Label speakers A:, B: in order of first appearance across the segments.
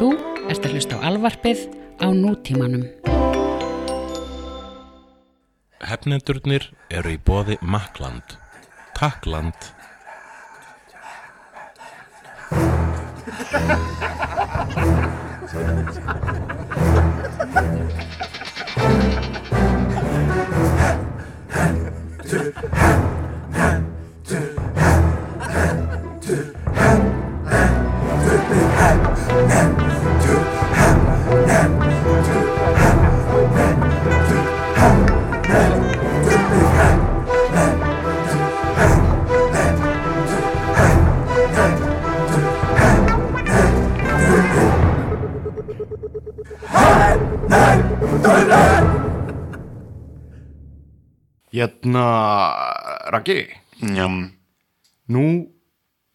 A: Þú ert að hlusta á alvarpið á nútímanum.
B: Hefnendurnir eru í bóði Makland. Takkland.
C: Hérna, Raggi,
D: Njám,
C: nú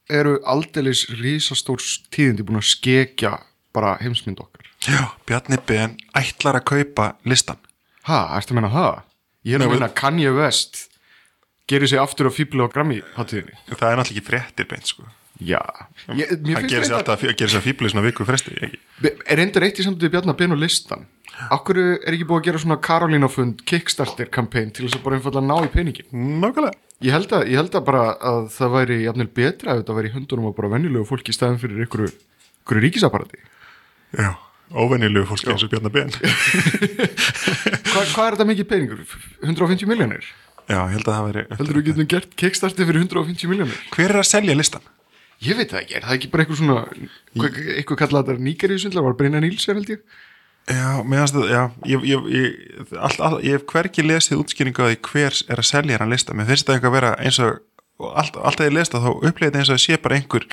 C: eru aldeilis risastór tíðindi búin að skekja bara heimsmynd okkar.
D: já, Bjarni Ben ætlar að kaupa listan
C: Ha, ertu að menna það? Ég er
D: Nei,
C: að menna Kanye West gerir sig aftur á fíbli á Grammy hátíðinni.
D: Það er náttúrulega ekki fréttir beint sko
C: Já. Ég, mér
D: Hann
C: finnst
D: gerir
C: þetta,
D: alltaf, gerir sér fíbli svona viku fresti ekki?
C: er reyndar eitt í samtöðu Bjarnar Ben og listan. Akkur er ekki búið að gera svona Karolínafund Kickstarter kampæn til þess að bara einfallega ná í peningin?
D: Nákvæmlega
C: Ég held að, ég held að bara að það væri jafnvel betra ef þetta væri í höndunum á bara venjulegu fólki í staðin fyrir ykkur, ykkur ríkisaparati.
D: Já, óvenjulegu fólki eins og Bjarni Ben
C: Hva, hvað er þetta mikið peningur? 150 miljónir?
D: Já, ég held að það veri
C: Heldur við getum gert kickstarti fyrir 150 miljónir?
D: Hver er að selja listan?
C: Ég veit það ekki, er það ekki bara eitthvað svona hvað, eitthvað kallað þetta nýgeríusvindlar var Brynja Nílsen held ég?
D: Já, meðan það, já ég, ég, ég, all, all, ég hef hverki lesið útskýringu á því hver er að selja hann lista Mér finnst það einhver að vera eins og og allt, alltaf ég lest það þá upplegið þetta eins og að sé bara einhver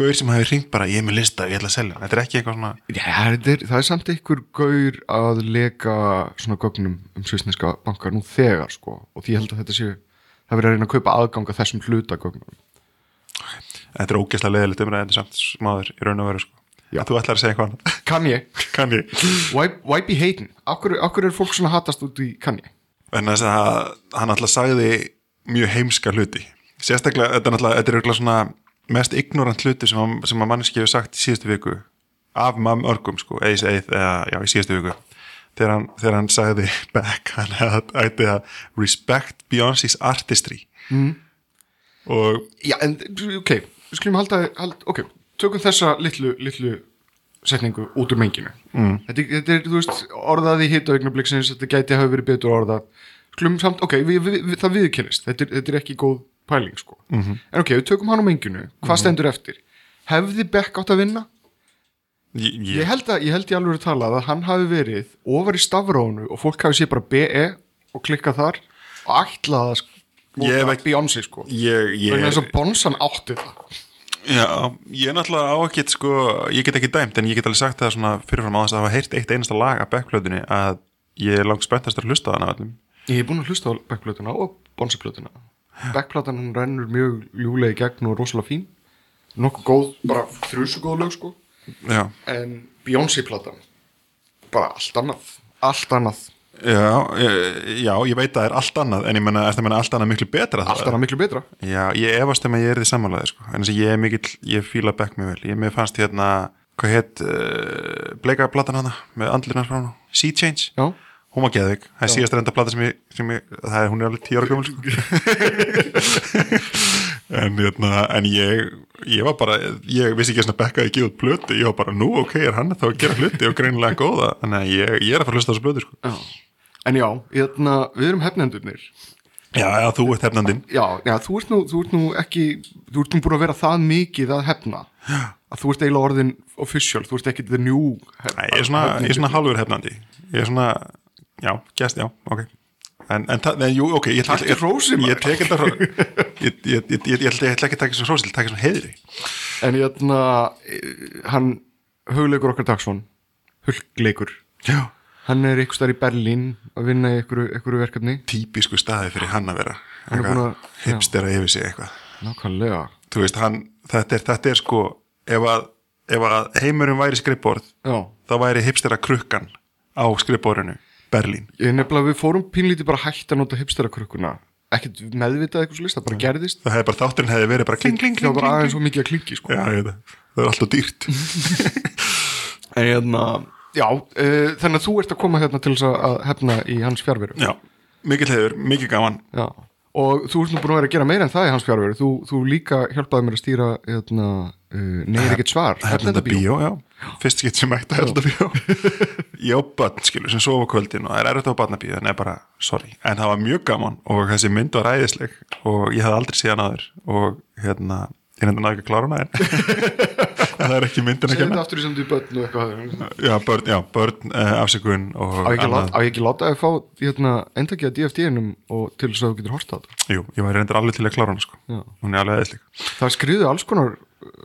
D: gaur sem hafi ringt bara ég er með lista, ég ætla að selja hann. Þetta er ekki eitthvað svona
C: Já, það er, það er samt einhver gaur að leka svona gögnum um svisneska bankar nú þegar sko og því held að þetta sé það verið að reyna að kaupa aðgang að þessum hluta gögnum
D: Þetta er ógeðslega leðilegt umræðandi samt smáður í raun og veru sko.
C: Já.
D: Þú ætlar að segja eitthvað.
C: Kann ég?
D: Kann ég.
C: Why, why be hating? Akkur, akkur er fólk svona hatast út í kann ég?
D: En þess að hann alltaf sagði mjög heimska hluti. Sérstaklega, þetta er alltaf, þetta er örugglega svona mest ignorant hluti sem, að- sem að manneski hefur sagt í síðustu viku af mam örgum sko, eða, í- eða já, í síðustu viku þegar hann, þegar hann sagði back, hann hefði ætti að respect Beyoncé's artistry mm. og
C: Já, en ok, við skulum halda, hald, ok, tökum þessa litlu, litlu setningu út úr menginu. Mm. Þetta, er- þetta er, þú veist, orðað í hita augnabliksins, þetta gæti hafa verið betur orðað. Skulum samt, ok, við, við, við, það viðkennist, þetta, er- þetta er ekki góð pæling, sko. -hmm. En ok, við tökum hann á menginu, hvað stendur eftir? Hefði Beck átt að vinna?
D: ég,
C: Ég
D: ég,
C: held að, ég held ég alveg að tala að hann hafi verið ofar í stafrónu og fólk hafi séð bara BE og klikkað þar og ætlað að
D: ekki-
C: Beyoncé, sko.
D: ég, ég,
C: Vegna þess að Bonsan átti það.
D: Já, ég er náttúrulega á ekkert sko, ég get ekki dæmt en ég get alveg sagt það svona fyrirfram á þess að hafa heyrt eitt einasta lag af backplötunni að ég er langt spenntast að hlusta á hana öllum.
C: Ég hef búin að hlusta á backplötuna og bonsaplötuna Backplatan hún rennur mjög ljúlega í gegn og rosalega fín. Nokkuð góð, bara þrjusu góð lög sko.
D: Já,
C: En Beyoncé-platan Bara allt annað Allt annað
D: já, ég, já, ég veit að það er allt annað en ég menna, er það menna allt annað miklu betra?
C: Allt annað miklu betra.
D: Já, ég efast um að ég er því sammálaði sko, en þess að ég er mikill, ég fíla back mjög vel, ég mér fannst hérna, hvað hétt uh, bleika platan hana með andlirnar frá hana, Sea Change.
C: Já.
D: Hún var geðvig, það er síðast reynda plata sem ég, sem ég það er, hún er alveg tíu ára gömul sko. en, hérna, en ég ég var bara, ég vissi ekki að bekka ekki út plötu, ég var bara, nú ok, er hann þá að gera hluti og greinilega góða? Að ég, ég er að fara að hlusta á þessu plötu sko.
C: En já, hérna, við erum hefnendurnir.
D: Já, já, þú ert hefnandinn.
C: Já, já, þú ert nú, þú ert nú ekki Þú ert nú búin að vera það mikið að hefna. Að þú ert eiginlega orðin official Þú ert ekki the new hef,
D: Nei, ég er svona, ég svona halvur hefnandi. Ég er svona, já, gæst, já, ok. En, en en, jú, ok ég,
C: Taktu hrósið, maður.
D: ég ég, ég, ég, ég, ég, ætla- ég ætla ekki að taka þessu hrósil, taka þessu heiðri.
C: En hérna, eh, hann hugleikur okkar dagsson Hulgleikur
D: já,
C: Hann er einhvers staðar í Berlín að vinna í einhverju, einhverju verkefni.
D: Típisku staði fyrir hann að vera.
C: Hann er
D: eitthvað
C: búinn að- já.
D: hipstera yfir sig eitthvað.
C: Nákvæmlega.
D: Þú veist, hann, þetta er, þetta er sko ef að, ef að heimurinn væri skrifborð,
C: Já,
D: þá væri hipstera krukkan á skrifborðinu Berlín.
C: Ég nefnilega við fórum pínlítið bara hægt að nota hipsterakrökkuna Ekkert meðvitað eitthvað svo list, það bara gerðist.
D: Það hefði bara þátturinn hefði verið bara kling, kling,
C: Það
D: kling,
C: var bara
D: kling,
C: aðeins svo mikið að klingi sko.
D: Já, ég veit það. Það er alltaf dýrt.
C: en hérna, já, uh, þannig að þú ert að koma hérna til þess að- hefna í hans fjárveru
D: Já, mikið hliður, mikið gaman.
C: Já, og þú ert nú búin að vera að gera meira en það í hans fjárveru þú, þú líka hjálpaði mér að stýra hérna, uh, neyri ekkert svar.
D: Hellenda bíó, já. Fyrst skipt sem ætti að hellenda bíó. Ég á börn, skilur, sem sofa kvöldin og það er erfitt á barnabíu, en er bara, sorry. En það var mjög gaman og þessi mynd var ræðisleg og ég hafði aldrei séð hann aður og hérna, ég nefndi náðu ekki að klára hana en það er ekki myndin að kenna
C: þetta aftur í samt í börn og eitthvað
D: Já, börn, já, börn uh, afsökun og
C: Á ég ekki láta- á ég ekki að fá hérna, endakið að DFD-inum og til þess að þú getur horta á þetta
D: Jú, ég var reyndir alveg til að klára hana sko. Hún er alveg eðisleg
C: Það skriðu alls konar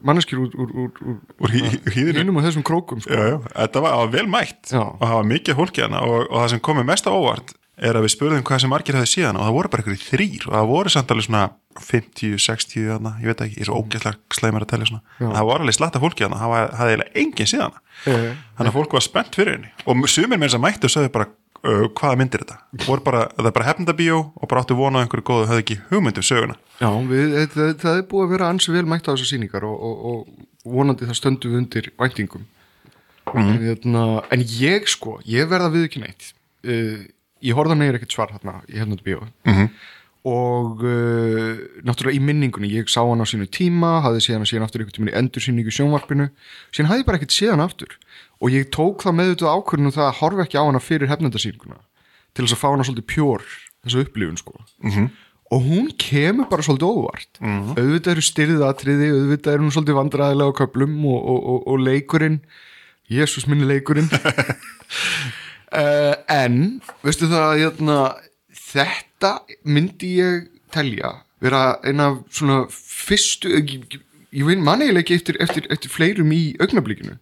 C: manneskjur úr, úr, úr, úr,
D: Úr hí- hýðinu.
C: hinum og þessum krókum sko.
D: Já, já, þetta var, var vel mætt
C: Já.
D: og það var mikið fólki hana og, og það sem komið mest á óvart er að við spurðum hvað sem margir hefði síðan og það voru bara einhverjir þrýr og það voru samt alveg svona 50, 60 hana, ég veit ekki, ég er svo ógæslega sleimar að telja svona, en það voru alveg slatta fólki hana, það var- hafði eiginlega enginn síðan
C: Eh,
D: þannig að fólk var spennt fyrir henni. Og sumir með þess að mættu sagði bara uh, hvaða myndir þetta, voru bara, það er bara hefndabíó og bara áttu vona á einhverju góðu höfðu ekki hugmyndu söguna.
C: Já, við, það, það er búið að vera ansi vel mætt á þessar sýningar og, og, og vonandi það stöndum við undir væntingum. En, hérna, en ég sko, ég verða við ekki neitt uh, ég horfða neyri ekkert svar hérna í hefnandi bíó -hmm. Og uh, náttúrulega í minningunni ég sá hann á sínu tíma, hafði séð hann síðan aftur einhvern tímann í endursýningu sjónvarpinu. Síðan hafði ég bara ekkert séð hann aftur. Og ég tók það meðutuð ákvörðinu það að horfa ekki á hana fyrir hefnandasýninguna til þess að fá hana svolítið pjór þessa upplifun sko. Og hún kemur bara svolítið óvart. Auðvitað eru styrðið atriði auðvitað eru hún svolítið vandræðilega á köplum og, og, og, og leikurinn. Jésús minni leikurinn. Uh, en þetta myndi ég telja vera eina svona fyrstu ég, ég, veit mannilega ekki eftir, eftir, eftir fleirum í augnablikinu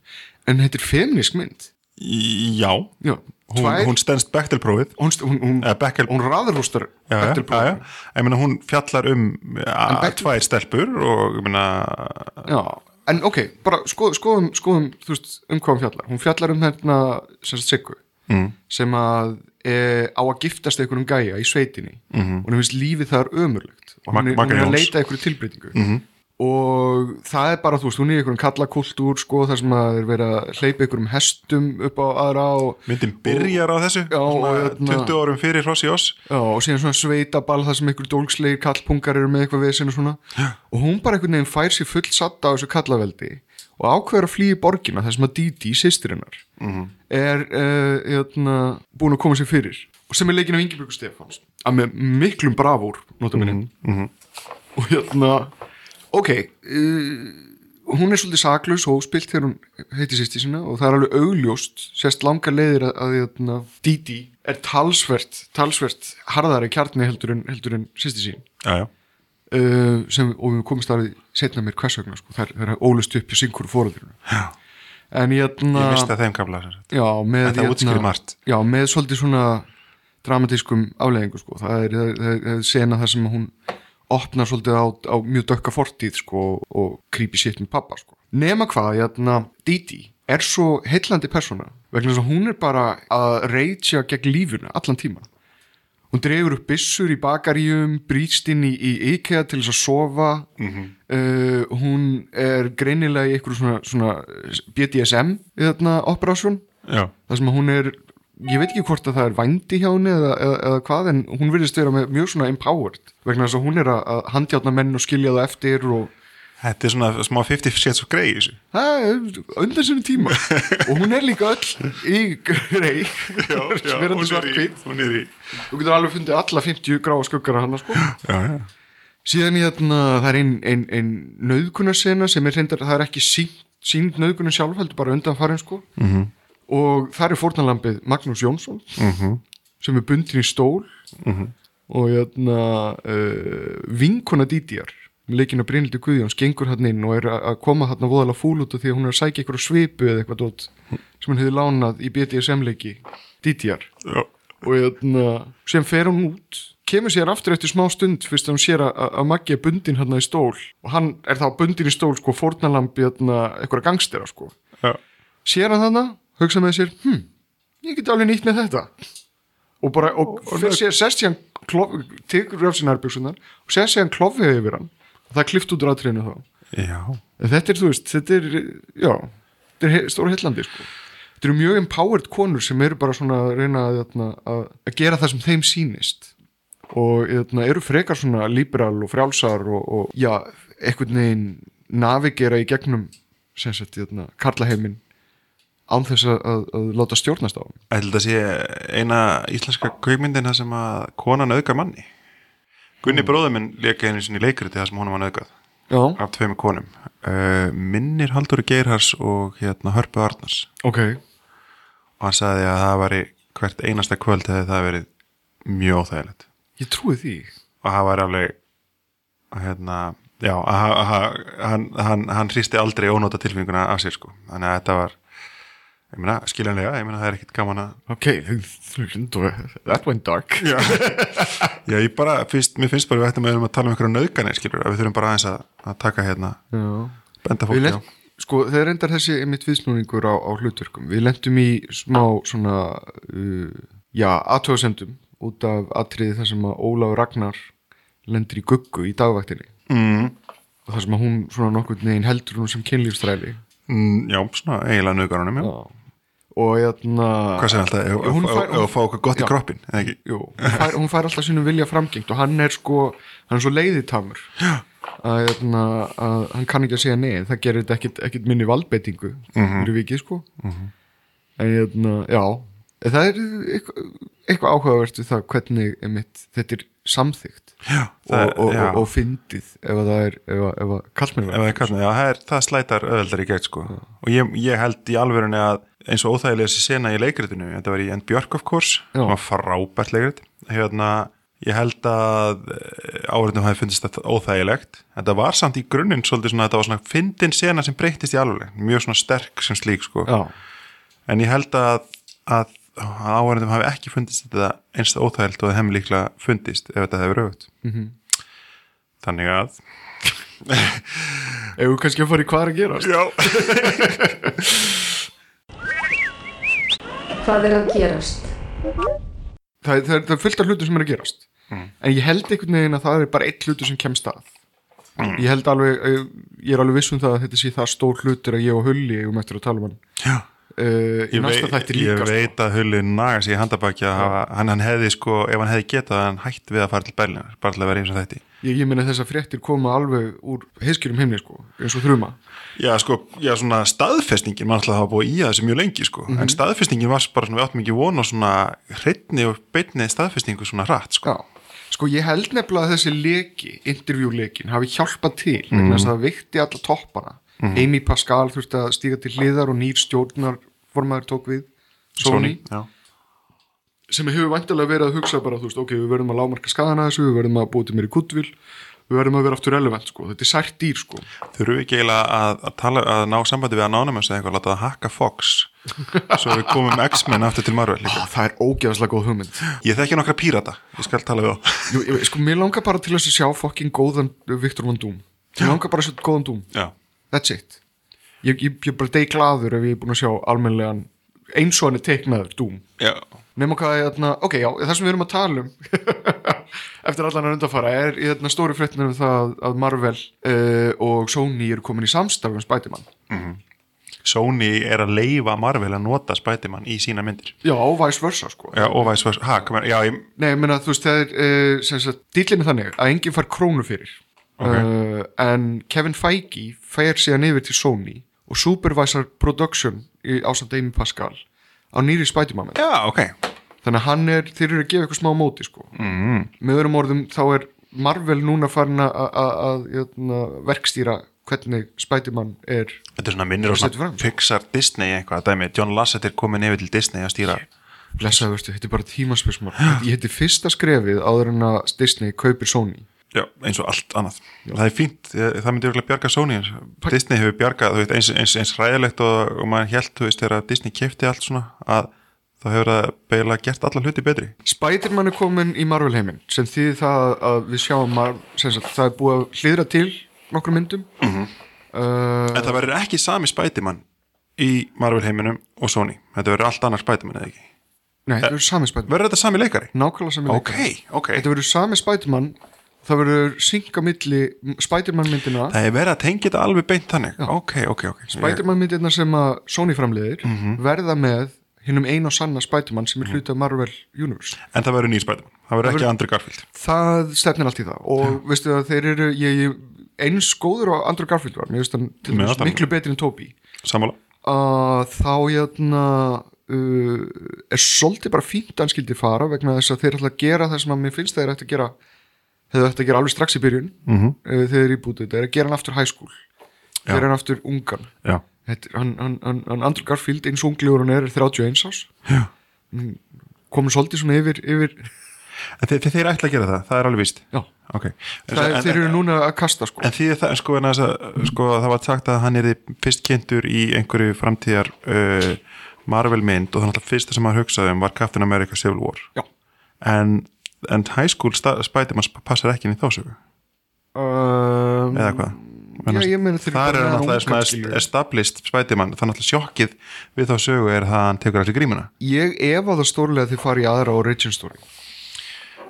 C: en þetta er femnisk mynd.
D: Já,
C: Já,
D: hún,
C: tvær-
D: hún stendst Bechtel-prófið.
C: Hún, hún, hún,
D: eða Bechdel-
C: hún
D: já, já. ég meina hún fjallar um
C: Bechdel-
D: tvær stelpur og ég meina
C: Já, en ok, bara skoðum, skoðum, skoðum veist, um hvað hún fjallar. Hún fjallar um hérna, Siggu mm. sem að e, á að giftast einhverjum gæja í sveitinni. Mm -hmm. og hún finnst lífið þar ömurlegt. Og
D: Mag-
C: hún er, að leita einhverju tilbreytingu. -hmm. og það er bara, þú veist, hún er í einhverjum kallakultúr sko, þar sem að er verið að hleypa einhverjum hestum upp á aðra og,
D: myndin byrjar á þessu
C: Já, og
D: svona
C: hérna-
D: 20 árum fyrir Rossi Oss.
C: Já, og síðan svona sveitaball þar sem einhver dólkslegir kallpungar eru með eitthvað við og svona. Og hún bara einhvern veginn fær sér full satt á þessu kallaveldi og ákveður að flýja í borgina þar sem að Didi, sýstirinnar -hmm. er uh, jötna, búin að koma sér fyrir og sem er leikin af Ingibjörgu Stefáns að með miklum bravúr nota minni -hmm. og jötna ok uh, hún er svolítið saklaus og spilt þegar hún heiti sýsti sinna og það er alveg augljóst sérst langar leiðir að, að jötna, Didi er talsvert talsvert harðari kjarni heldur en, en sýsti sín
D: já, já.
C: uh, sem, og við komumst að setna mér hvers vegna sko, það er, er ólust upp hjá syngur fóröldurinu en jötna
D: ég misti að þeim kabla sem sagt.
C: já, með,
D: það
C: hérna-
D: útskýrir margt.
C: já, með svolítið svona dramatískum afleggingu sko. það er, er, er sena þar sem hún opnar svolítið á, á mjög dökka fortíð sko, og creepy shit með pappa sko. nema hvað, jæna, Didi er svo heillandi persóna vegna þess að hún er bara að reytja gegn lífuna allan tíma hún dregur upp byssur í bakaríum brýst inn í, í IKEA til þess að sofa. Uh, hún er greinilega í einhverju svona, svona BDSM þarna, operasjón þar sem að hún er ég veit ekki hvort að það er vændi hjá henni eða, eða, eða hvað en hún virðist vera með mjög svona empowered vegna þess að hún er að, handjátna menn og skilja það eftir og
D: þetta er svona smá 50 shades of grey í þessu
C: það er undan sinni tíma og hún er líka öll í grei verandi svartkvít
D: hún er í
C: þú getur alveg fundið alla 50 gráa skuggara hann sko.
D: já, já.
C: síðan hérna það er ein, ein, ein nöðkunarsena sem er reyndar, það er ekki sínt, sínt nöðkunar sjálf heldur bara undan farin sko -hmm. og það er fórnalambið Magnús Jónsson -hmm. sem er bundin í stól -hmm. og hérna uh, vinkona Dídjar með leikinu Brynildi Guðjóns gengur hann inn og er að að koma hann voðalega fúl út af því að hún er að sækja eitthvað svipu eða eitthvað dót sem hann hefði lánað í BDSM leiki Dídjar
D: já.
C: og hérna, sem fer hún út kemur sér aftur eftir smá stund fyrst að hún sér að, að er bundin hérna í stól. Og hann er þá bundin í stól sko fórnalambi hérna, eitthvað gangstera sko.
D: Já.
C: sér hann þarna, hugsa með sér hm, ég get alveg nýtt með þetta. Og bara, og, og fyrir sér sest sér hann sér nærbjöksunar og sest sér hann klofið yfir hann. og það er klift út rátriðinu þá.
D: Já.
C: þetta er, þú veist, þetta er já, þetta er stóra hillandi sko. Þetta eru mjög empowered konur sem eru bara svona að reyna að, að, að, að gera það sem þeim sýnist. Og jötna, eru frekar svona liberal og frjálsar og, og já, einhvern veginn navigera í gegnum sem sagt, jötna, karlaheimin án þess að, að, að láta stjórnast á
D: Ætli þetta sé eina íslenska kveikmyndina sem að konan auðgar manni Gunni bróður minn leka einu sinni leikriti það sem honum var
C: Já,
D: af tveimur konum. Uh, Minnir Halldóri Geirhars og hérna Hörpu Arnars.
C: Ok.
D: Og hann sagði að það væri hvert einasta kvöld hefði það verið mjög óþægilegt.
C: Ég trúi því.
D: Og það var alveg hérna, já, að, að, að, hann, hann, hann hristi aldrei ónóta tilfinninguna af sér sko, þannig að þetta var ég meina, skiljanlega, ég meina það er ekkit gaman að
C: Ok, that went dark.
D: Já, já ég bara, fyrst, mér finnst bara við ættum að, að tala um einhverja nöðganir, skilur, að við þurfum bara aðeins að, að taka hérna,
C: Já.
D: benda á.
C: lent, sko, þeir reyndar þessi mitt viðsnúningur á, á hlutverkum. Við lentum í smá svona uh, já, aðtöðasendum út af atriði þar sem að Ólafur Ragnar lendir í guggu í dagvaktinni.
D: Mm,
C: og þar sem að hún svona nokkurn veginn heldur hún sem kynlífstræli
D: mm, já, svona eiginlega nöðgarunum já.
C: Og jæna
D: hvað segir alltaf,
C: Hún fær-
D: að fá okkur gott
C: Já.
D: í kroppin ekki,
C: Jú, hún fær, hún fær alltaf sínum vilja framgengt og hann er sko, hann er svo leiðitamur. Að, hérna, að hann kann ekki að segja nei það gerir þetta ekkit, ekkit minni valdbeitingu fyrir vikið sko. En hérna, já það er eitthvað, eitthvað áhugavert við það hvernig einmitt, þetta er samþygt
D: já,
C: og, og,
D: já.
C: og, og fyndið ef að það er, ef að, kallmenn
D: Ef það, er kallað, já, það, það slætar öðveldar í gegn sko. og ég, ég held í alvörunni að eins og óþægilega þessi sena í leikritinu þetta var í End Björk of course
C: Já.
D: það var frábært leikrit hérna, ég held að áhverjum hafi fundist þetta óþægilegt þetta var samt í grunninn svolítið svona þetta var svona fyndin sena sem breyttist í alveg mjög svona sterk sem slík sko.
C: já,
D: en ég held að, að áhverjum hafi ekki fundist þetta einst óþægilt og það hefði líklega fundist ef þetta hefur auðvitað mm
C: Mhm.
D: -hmm. þannig að
C: ef við kannski að fara í hvað er að gerast?
D: Já.
E: Hvað er að gerast?
C: það, er- það, er, það er fullt af hlutum sem er að gerast. En ég held einhvern veginn að það er bara eitt hlutur sem kemst að. Ég held alveg, eh, ég er alveg viss um það að þetta sé það stór hlutur að ég og Hulli um eftir að tala um hann.
D: Já
C: uh, í
D: ég,
C: næsta
D: vei,
C: þætti
D: ég
C: líka sko.
D: veit að Hulli naga sig í handabaki að hafa, hann, hann hefði sko, ef hann hefði getað hann hætti við að fara til Berlínar, bara til að vera eins og þetta
C: ég, ég meina þess að fréttir koma alveg úr heiskjörum heimni sko, eins og þrjuma
D: já sko, já svona staðfestingin mann alltaf hafa búið í að þessi mjög lengi sko.
C: Mhm.
D: en staðfestingin var bara svona, við áttum ekki von og svona hreitni og beinni staðfestingu svona hratt sko,
C: Já, sko ég held nefnilega að þessi leki, intervjúlekin hafi hjálpað til vegna þess að það vikti alla toppana. Amy Pascal þurfti að stíga til hliðar og nýr stjórnarformaður tók við. Sony,
D: já,
C: sem hefur vantilega verið að hugsa bara, þú veist, ok, við verðum að lámarka skadana þessu, við verðum að búið til meiri kuttvill við verðum að vera aftur relevant, sko, þetta er sært dýr, sko.
D: Þurfum við ekki eiginlega að, að, tala, að ná sambandi við nánum eða eitthvað, láta það hakka Fox svo við komum X-Men aftur til Marvel líka.
C: það er ógeðaslega góð hugmynd.
D: Ég þekki nokkra pírata, ég skal tala við þá.
C: Jú, ég, sko, mér langar bara til að sjá fucking góðan Viktor Van Doom. Mér langar bara að sjá góðan Doom, that's it ég, ég, ég bara deg glaður ef ég er búin að sjá almennilegan eins og hann er teiknaður
D: já,
C: nema hvað ég, þarna, ok, já, það sem við erum að tala um eftir allan að undarfara er í þarna stóri fréttinu um það að Marvel uh, og Sony eru komin í samstarf um Spiderman.
D: Sony er að leifa Marvel að nota Spiderman í sína myndir.
C: Já, og vice versa, sko.
D: Já, og vice versa, ha, kom, já, ég,
C: Nei, ég meina, þú veist, það er uh, sem sagt, dýllinni þannig að enginn fær krónu fyrir. Uh, en Kevin Feige fær síðan yfir til Sony og supervisor production í ásand Amy Pascal á nýri mynd.
D: já, ok
C: þannig að hann er, þeir eru að gefa eitthvað smá móti sko. mm. með öðrum orðum þá er Marvel núna farin að- hérna, verkstýra hvernig Spiderman er
D: Þetta er svona minnir á
C: setur
D: svona. Pixar Disney eitthvað, dæmi, John Lasseter komin yfir til Disney að stýra
C: blessaðu, veistu, þetta er bara tímaspörsmál ég heiti fyrsta skrefið áður en að Disney kaupir Sony
D: Já, eins og allt annað. Það er fínt, eh, það myndi örgulega bjarga Sony. Disney hefur bjargað, þú veist, eins, eins, eins ræðilegt og, og maður held, þú veist, þegar Disney kefti allt svona, að þá hefur það beiglega gert alla hluti betri.
C: Spiderman er komin í Marvel heiminn sem þýðir það að við sjáum sem sagt, það er búið að hlýðra til nokkur myndum. Uh,
D: En það verður ekki sami Spiderman í Marvel heiminum og Sony. Þetta verður allt annar Spiderman eða ekki?
C: Nei, þetta verður sami Spiderman.
D: Verður þetta sami leikari?
C: Nákvæmlega sami
D: Ok,
C: leikari.
D: ok.
C: Þetta verður sami Spiderman það verður synga milli Spiderman myndina
D: það er verið að tengja þetta alveg beint þannig. Ok, ok, ok.
C: Spiderman myndirna sem að Sony framleiðir verða með hinnum ein og sanna Spiderman sem er hluti af Marvel Universe.
D: En það verður nýr Spiderman, það verður ekki Andri Garfield.
C: Það stefnir allt í það. Og veistu að þeir eru ég, eins góður á Andrew Garfield var. Mér finnst hann til dæmis miklu betri en Toby.
D: Sammála,
C: að þá hérna uh, er svolítið bara fínt að hann skildi fara vegna þess að þeir ætla að gera það sem að mér finnst þeir ætti að gera þeir ætti að gera alveg strax í byrjun mm. -hmm. eru í bútið, þeir eru að gera hann aftur high school. Eru hann aftur ungan. Þetta, hann, hann, hann, hann Andrew Garfield eins og unglegur hann er er 31 ás komur svolítið svona yfir, yfir
D: þeir, þeir ætla að gera það, það er alveg víst.
C: Já,
D: ok,
C: það,
D: en,
C: þeir eru núna að kasta sko.
D: En því það, sko, en að, sko, það var sagt að hann er fyrst kynntur í einhverju framtíðar uh, Marvel mynd og þannig að fyrsta sem hann hugsaði um var Captain America Civil War.
C: Já.
D: En, en High School Spider-Man passar ekki inn í þásögu
C: um,
D: eða hvað?
C: Já, ég
D: það er náttúrulega
C: ungan,
D: svona established Spider-Man þannig að sjokkið við þá sögu er það að hann tekur allir grímuna.
C: Ég efa það stórlega að þið fari aðra origin story.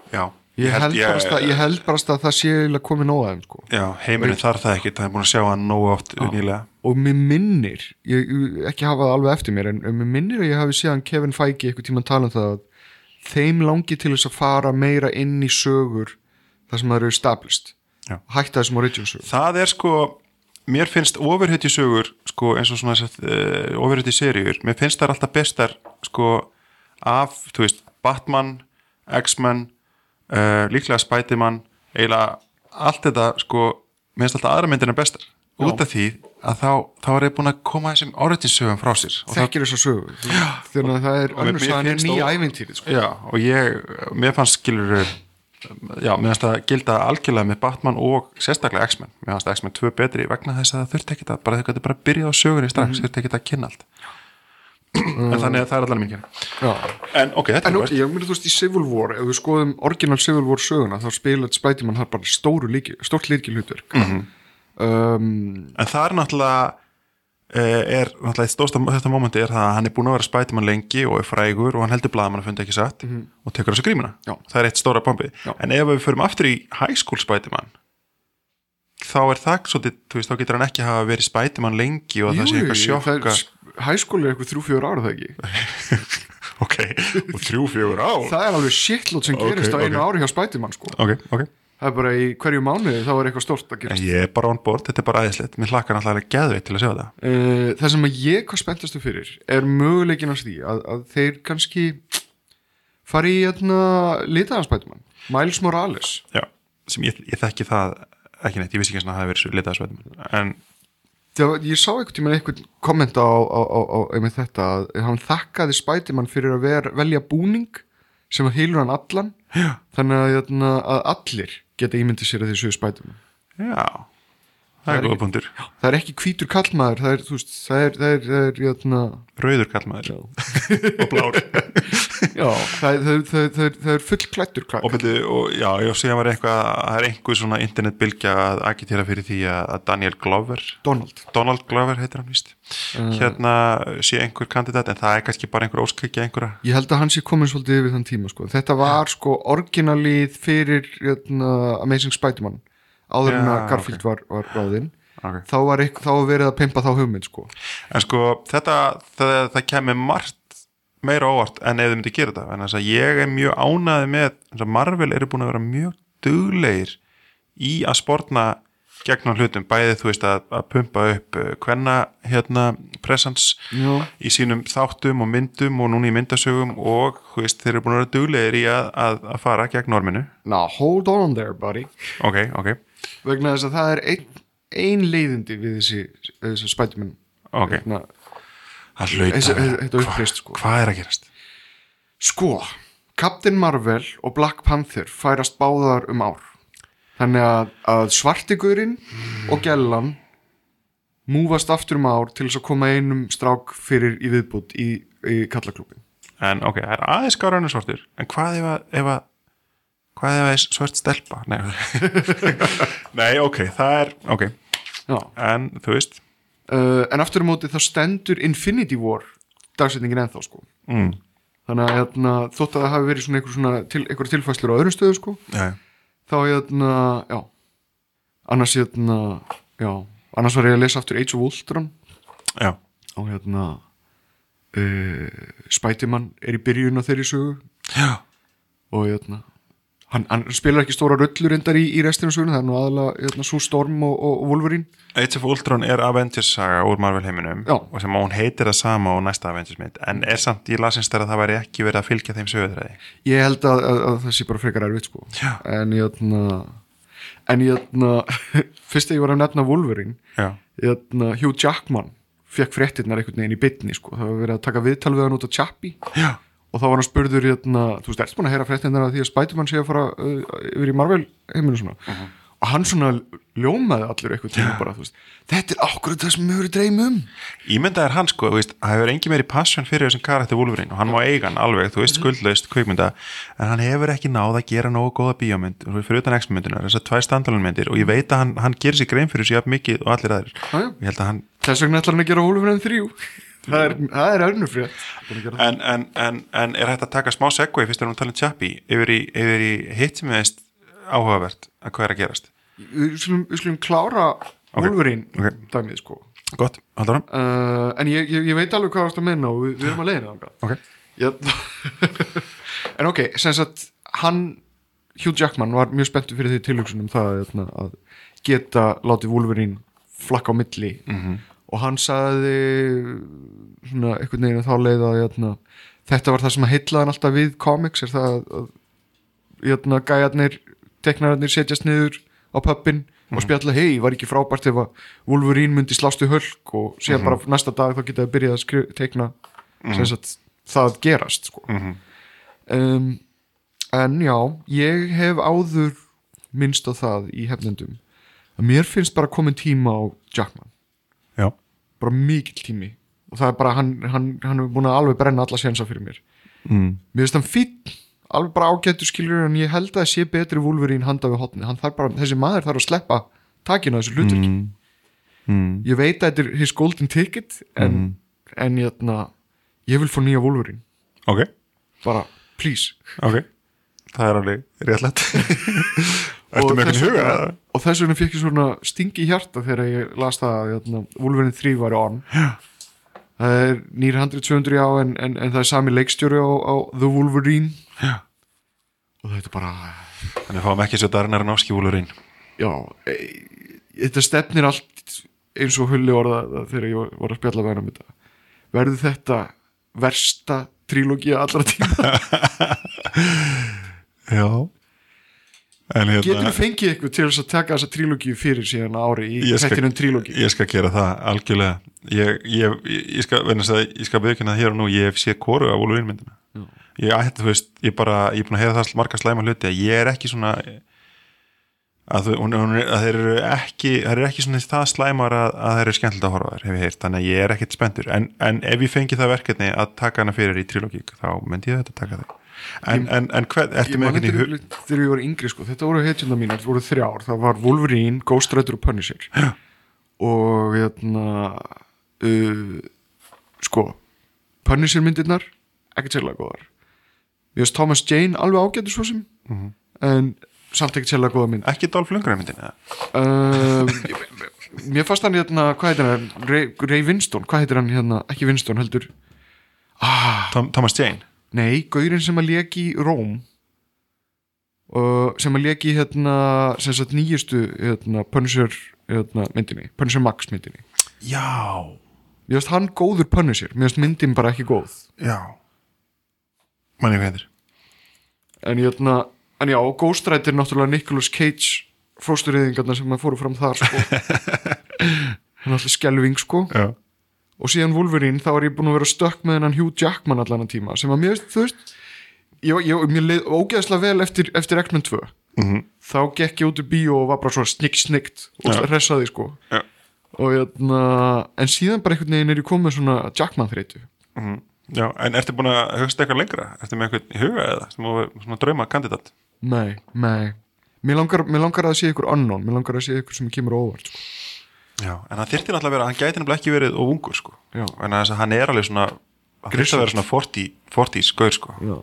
D: Já,
C: ég held, bara, stað, ég held bara að það sé komið nóg aðeim sko.
D: já, heimurinn þarf það ekki það er búin að sjá hann nógu oft nýlega.
C: Og mér minnir ég, ég- ekki hafa það alveg eftir mér en, mér minnir að ég hafi séðan Kevin Feige eitthvað tíma tala um það að þeim langi til þess að fara meira inn í sögur þar sem það eru
D: Já.
C: hætta þessum origin sögur
D: það er sko mér finnst ofurhutti sögur sko, eins og svona uh, ofurhutti seríur mér finnst það alltaf bestar sko, af, þú veist, Batman X-Men uh, líklega Spiderman eiginlega allt þetta sko, mér finnst alltaf aðra myndina bestar út af því að þá, þá er ég búin að koma þessum origin sögum frá sér og það
C: þekkir þessa sögur. Þannig að það er önnur sagan er nýja ævintýri sko.
D: Já, og ég, mér fannst skilur já, mér fannst það gilda algjörlega með Batman og sérstaklega X-Men. Mér fannst X-Men 2 betri vegna þess að það þurfti ekki að bara þau gæti bara að byrja á sögunni strax
C: Mhm.
D: þurfti ekki að kynna allt. En þannig að það er allan mín
C: Já.
D: en ok, þetta
C: En
D: er verst
C: ég myndi þú veist í Civil War ef við skoðum orginal Civil War söguna þá spilaði Spiderman um,
D: en það er náttúrulega eh, er náttúrulega eitt stósta þetta momenti er það að hann er búin að vera spætumann lengi og er frægur og hann heldur blaðamann að fundi ekki satt og tekur þessu grímuna.
C: Já.
D: það er eitt stóra bombi
C: Já.
D: en ef við förum aftur í high school spætumann þá er það svolítið, þú veist, þá getur hann ekki hafa verið spætumann lengi og það sé eitthvað sjokka
C: Hæskóli er eitthvað þrjú fjögur ára það ekki?
D: Ok, og þrjú fjögur á
C: Það er alveg shitlót sem gerist á einu
D: ok.
C: ári hjá Spiderman sko.
D: Ok, ok,
C: Það er bara í hverju mánuði þá er eitthvað stórt að gerast.
D: Ég er bara on board þetta er bara aðeinslegt, mér hlakkar náttúrulega geðveitt til að sjá þetta.
C: Uh, Það sem að ég hvað spenntastu fyrir er möguleikin af því að, að þeir kannski fari í hérna litaðan Spiderman Miles Morales.
D: Já, sem ég, ég þekki það ekki neitt, ég vissi ekki að það hafi verið svo litað spætumann en
C: Þegar, ég sá einhvern tímann einhvern kommenta á, á, á, á einmitt þetta að hann þakkaði Spiderman fyrir að ver, velja búning sem að hýlur hann allan. Já. þannig að, hérna, að allir geta ímyndið sér að séu Spiderman
D: Já, það er góða punktur
C: það er ekki hvítur kallmaður það er, veist, það er, það er, það er hérna,
D: Rauður kallmaður og blár
C: það er, það er, það er, það er, það er full klættur
D: og, byrju, og já, ég sé að það er einhver svona internetbylgja að agitera fyrir því að Daniel Glover
C: Donald.
D: Donald Glover heitir hann víst. Hérna sé einhver kandidat en það er kannski bara einhver óskækja einhverja
C: ég held að hann sé komin svolítið yfir þann tíma sko. þetta var sko orginalið fyrir hérna, Amazing Spiderman áður en
D: Já,
C: að Garfield var, var ráðinn.
D: Okay.
C: þá var, eitthvað, þá var verið að pimpa þá hugmynd sko.
D: en sko þetta það, það kemur margt meira óvart en ef þið myndi gera þetta. En þess að ég er mjög ánaði með Marvel eru búin að vera mjög duglegir í að sportna gegnum hlutum, bæði þú veist að, að pumpa upp hvenna hérna presence
C: Já.
D: í sínum þáttum og myndum og núna í myndasögum og veist þeir eru búin að vera duglegir í að, að, að fara gegn norminu.
C: Now hold on there buddy.
D: Ok, ok,
C: vegna þess að það er ein, ein leiðindi við þessi, þessi Spiderman.
D: Ok.
C: Hérna,
D: það hlauta
C: Þessi-
D: að vera.
C: þetta uppreist, sko.
D: hvað er að gerast?
C: sko, Captain Marvel og Black Panther færast báðar um ár þannig að, að svartigurinn og gellan múfast aftur um ár til þess að koma einum strák fyrir í viðbútt í, í kallaklúbin
D: en ok, það er aðeins skára en svartur en hvað ef að, ef að hvað ef að er svört stelpa nei, nei ok, það er ok,
C: Já.
D: en þú veist
C: uh, en aftur um móti þá stendur Infinity War dagsetningin ennþá sko.
D: Mm.
C: þannig að hérna, þótt að það hafi verið svona einhver, svona til, einhver tilfæslur á öðrum stöðu sko
D: ja.
C: þá hérna, já. Annars hérna, já. Annars var ég að lesa aftur Age of Ultron.
D: Já,
C: og hérna uh, Spiderman er í byrjun á þeirri sögu.
D: Já,
C: og hérna hann, hann spilar ekki stóra röllur endar í, í restinu söguna, það er nú aðalega hérna, Sue Storm og, og, Wolverine.
D: Age of Ultron er Avengers saga úr Marvel heiminum
C: Já.
D: og sem hún heitir það sama og næsta Avengers mynd en er samt í lasins þegar það væri ekki verið að fylgja þeim sögutræði.
C: Ég held að, að, að það sé bara frekar erfitt sko.
D: Já.
C: en hérna en hérna, fyrst að ég var að nefna Wolverine
D: já,
C: hérna, Hugh Jackman fekk fréttirnar einhvern veginn í bytni sko. það var verið að taka viðtal við hann út á Chappie.
D: Já,
C: og þá var hann spurður hérna, þú veist, ertu búin að heyra fréttirnar að því að Spiderman sé að fara uh, yfir í Marvel heiminu svona? Og hann svona ljómaði allir eitthvað tíma bara, þú veist, þetta er akkurat það sem við höfum dreym um.
D: Ímynda er hann sko, þú veist, það hefur engi meiri passion fyrir þessum karakter Wolverine og hann má eiga hann alveg, þú veist, skuldlaust kvikmynda en hann hefur ekki náð að gera nógu góða bíómynd fyrir utan X-myndunar, þessar tvær standalunmyndir og ég veit að hann, hann gerir sér grein fyrir jafn mikið og allir
C: já.
D: ég held að hann,
C: þess vegna ætlar hann að gera Wolverine 3 það er, frétt.
D: En, en, en, en er hægt að taka smá segway fyrst erum við að tala um Chappie yfir í, yfir í hitt sem veist áhugavert að hvað er að gerast?
C: Við skulum klára Wolverine
D: ok.
C: dæmið sko.
D: Gott, haldur hann
C: uh, en ég, ég, ég veit alveg hvað það er að menna og við, við erum að leiðina þangað.
D: Ok,
C: Ég- en ok, sem sagt hann, Hugh Jackman var mjög spenntur fyrir því tilhugsunum það hérna, að geta látið Wolverine flakka á milli -hmm. Og hann sagði svona einhvern veginn að þá leið að hérna, þetta var það sem að heilla hann alltaf við comics er það að, hérna, gæjarnir, teknararnir setjast niður á pöppin og spjalla hei, var ekki frábært ef að Wolverine myndi slástu hölk og síðan bara næsta dag þá geta að byrja að skrifa, tekna sem sagt, það gerast sko. um, en já ég hef áður minnst á það í hefnendum. Að mér finnst bara komin tíma á Jackman bara mikill tími. Og það er bara, hann, hann, hann er búin að alveg brenna alla sénsa fyrir mér.
D: Mm.
C: mér finnst hann fýtt alveg bara ágættur skilur en ég held að það sé betri Wolverine handa við hotni, hann þarf bara, þessi maður þarf að sleppa takinu á þessu hlutur
D: Mm.
C: ég veit að þetta er his golden ticket en, en jæna, ég vil fá nýja Wolverine.
D: Ok,
C: bara, please.
D: Ok. Það er alveg réttlætt
C: Og þess
D: huga?
C: vegna- og þess vegna fekk ég svona stingi í hjarta þegar ég las það að jæna, Wolverine 3 var on Já. það er nýri 100-200 á en, en, en það er sami leikstjóri á, á The Wolverine
D: Já.
C: og þetta er bara
D: Þannig fáum ekki svo Darnar Náski Wolverine
C: já, e, þetta stefnir allt eins og hulli orða þegar ég var- að spjalla hann um þetta verður þetta versta trílógia allra tíma
D: Já En
C: getur
D: hérna
C: þú fengið eitthvað til þess að taka þessa trílógíu fyrir síðan ári í hættinum trílógi
D: Ég skal gera það algjörlega. Ég, ég, ég, ég skal, skal viðkynna það hér og nú Ég hef séð koru af Wolverine myndina. Ég ætti, þú veist, ég bara Ég er búin að heyra það marga slæma hluti að Ég er ekki svona að, hún, hún, er- að þeir eru ekki þeir eru ekki svona það slæmar að, að þeir eru skemmtilegt að horfa á þær, hef ég heyrt, þannig að ég er ekkert spenntur. En, en ef ég fengi það verkefni að taka hana fyrir í trilógík, þá myndi ég þetta taka það en, en, en hvern, ertu
C: ég
D: með einhvern í hug
C: þegar ég var yngri sko, þetta voru hetjuna mínar, þetta voru þrjár. Það var Wolverine, Ghost Rider og Punisher.
D: Já.
C: og hérna uh, sko Punisher myndirnar ekkert sérlega góðar. Mér finnst Thomas Jane alveg ágættur svo sem
D: Mhm.
C: en samt ekkert sérlega góða mynd.
D: Ekki Dolph Lundgren myndin eða?
C: uh, mér fannst hann hérna, hvað heitir hann? Ray, Ray Winston, hvað heitir hann hérna? Ekki Winston heldur,
D: Tom, Thomas Jane
C: nei, gaurinn sem að leki í Róm og sem að leki hérna sem sagt nýjustu hérna, Punisher hérna, myndinni, Punisher Max myndinni.
D: Já,
C: mér finnst hann góður Punisher, mér finnst myndin bara ekki góð.
D: Já. Manni hvað heitir.
C: En hérna, en já, Ghost Rider er náttúrulega Nicolas Cage fóstureyðingarna sem að fóru fram þar sko. Hann er alltaf skelving sko.
D: Já,
C: og síðan Wolverine þá er ég búin að vera stökk með hennan Hugh Jackman allan að tíma sem að mér, þú veist ég, ég, mér leið ógeðslega vel eftir, eftir X-Men 2
D: Mhm.
C: þá gekk ég út í bíó og var bara svona snikt snikt og
D: Já.
C: hressaði sko
D: Já.
C: og hérna, en síðan bara einhvern veginn er ég komið svona Jackman þreytu
D: Mhm. já, en ertu búin að hugsta eitthvað lengra ertu með eitthvað í huga eða svona drauma kandidat
C: nei, nei mér langar, mér langar að sé ykkur unknown mér langar að sé ykkur sem kemur óvart sko.
D: Já, en það þyrfti náttúrulega að vera, hann gæti nefnilega ekki verið og ungur sko,
C: Já.
D: en þess að hann er alveg svona hann þyrfti að vera svona 40, 40 skaur sko
C: Já.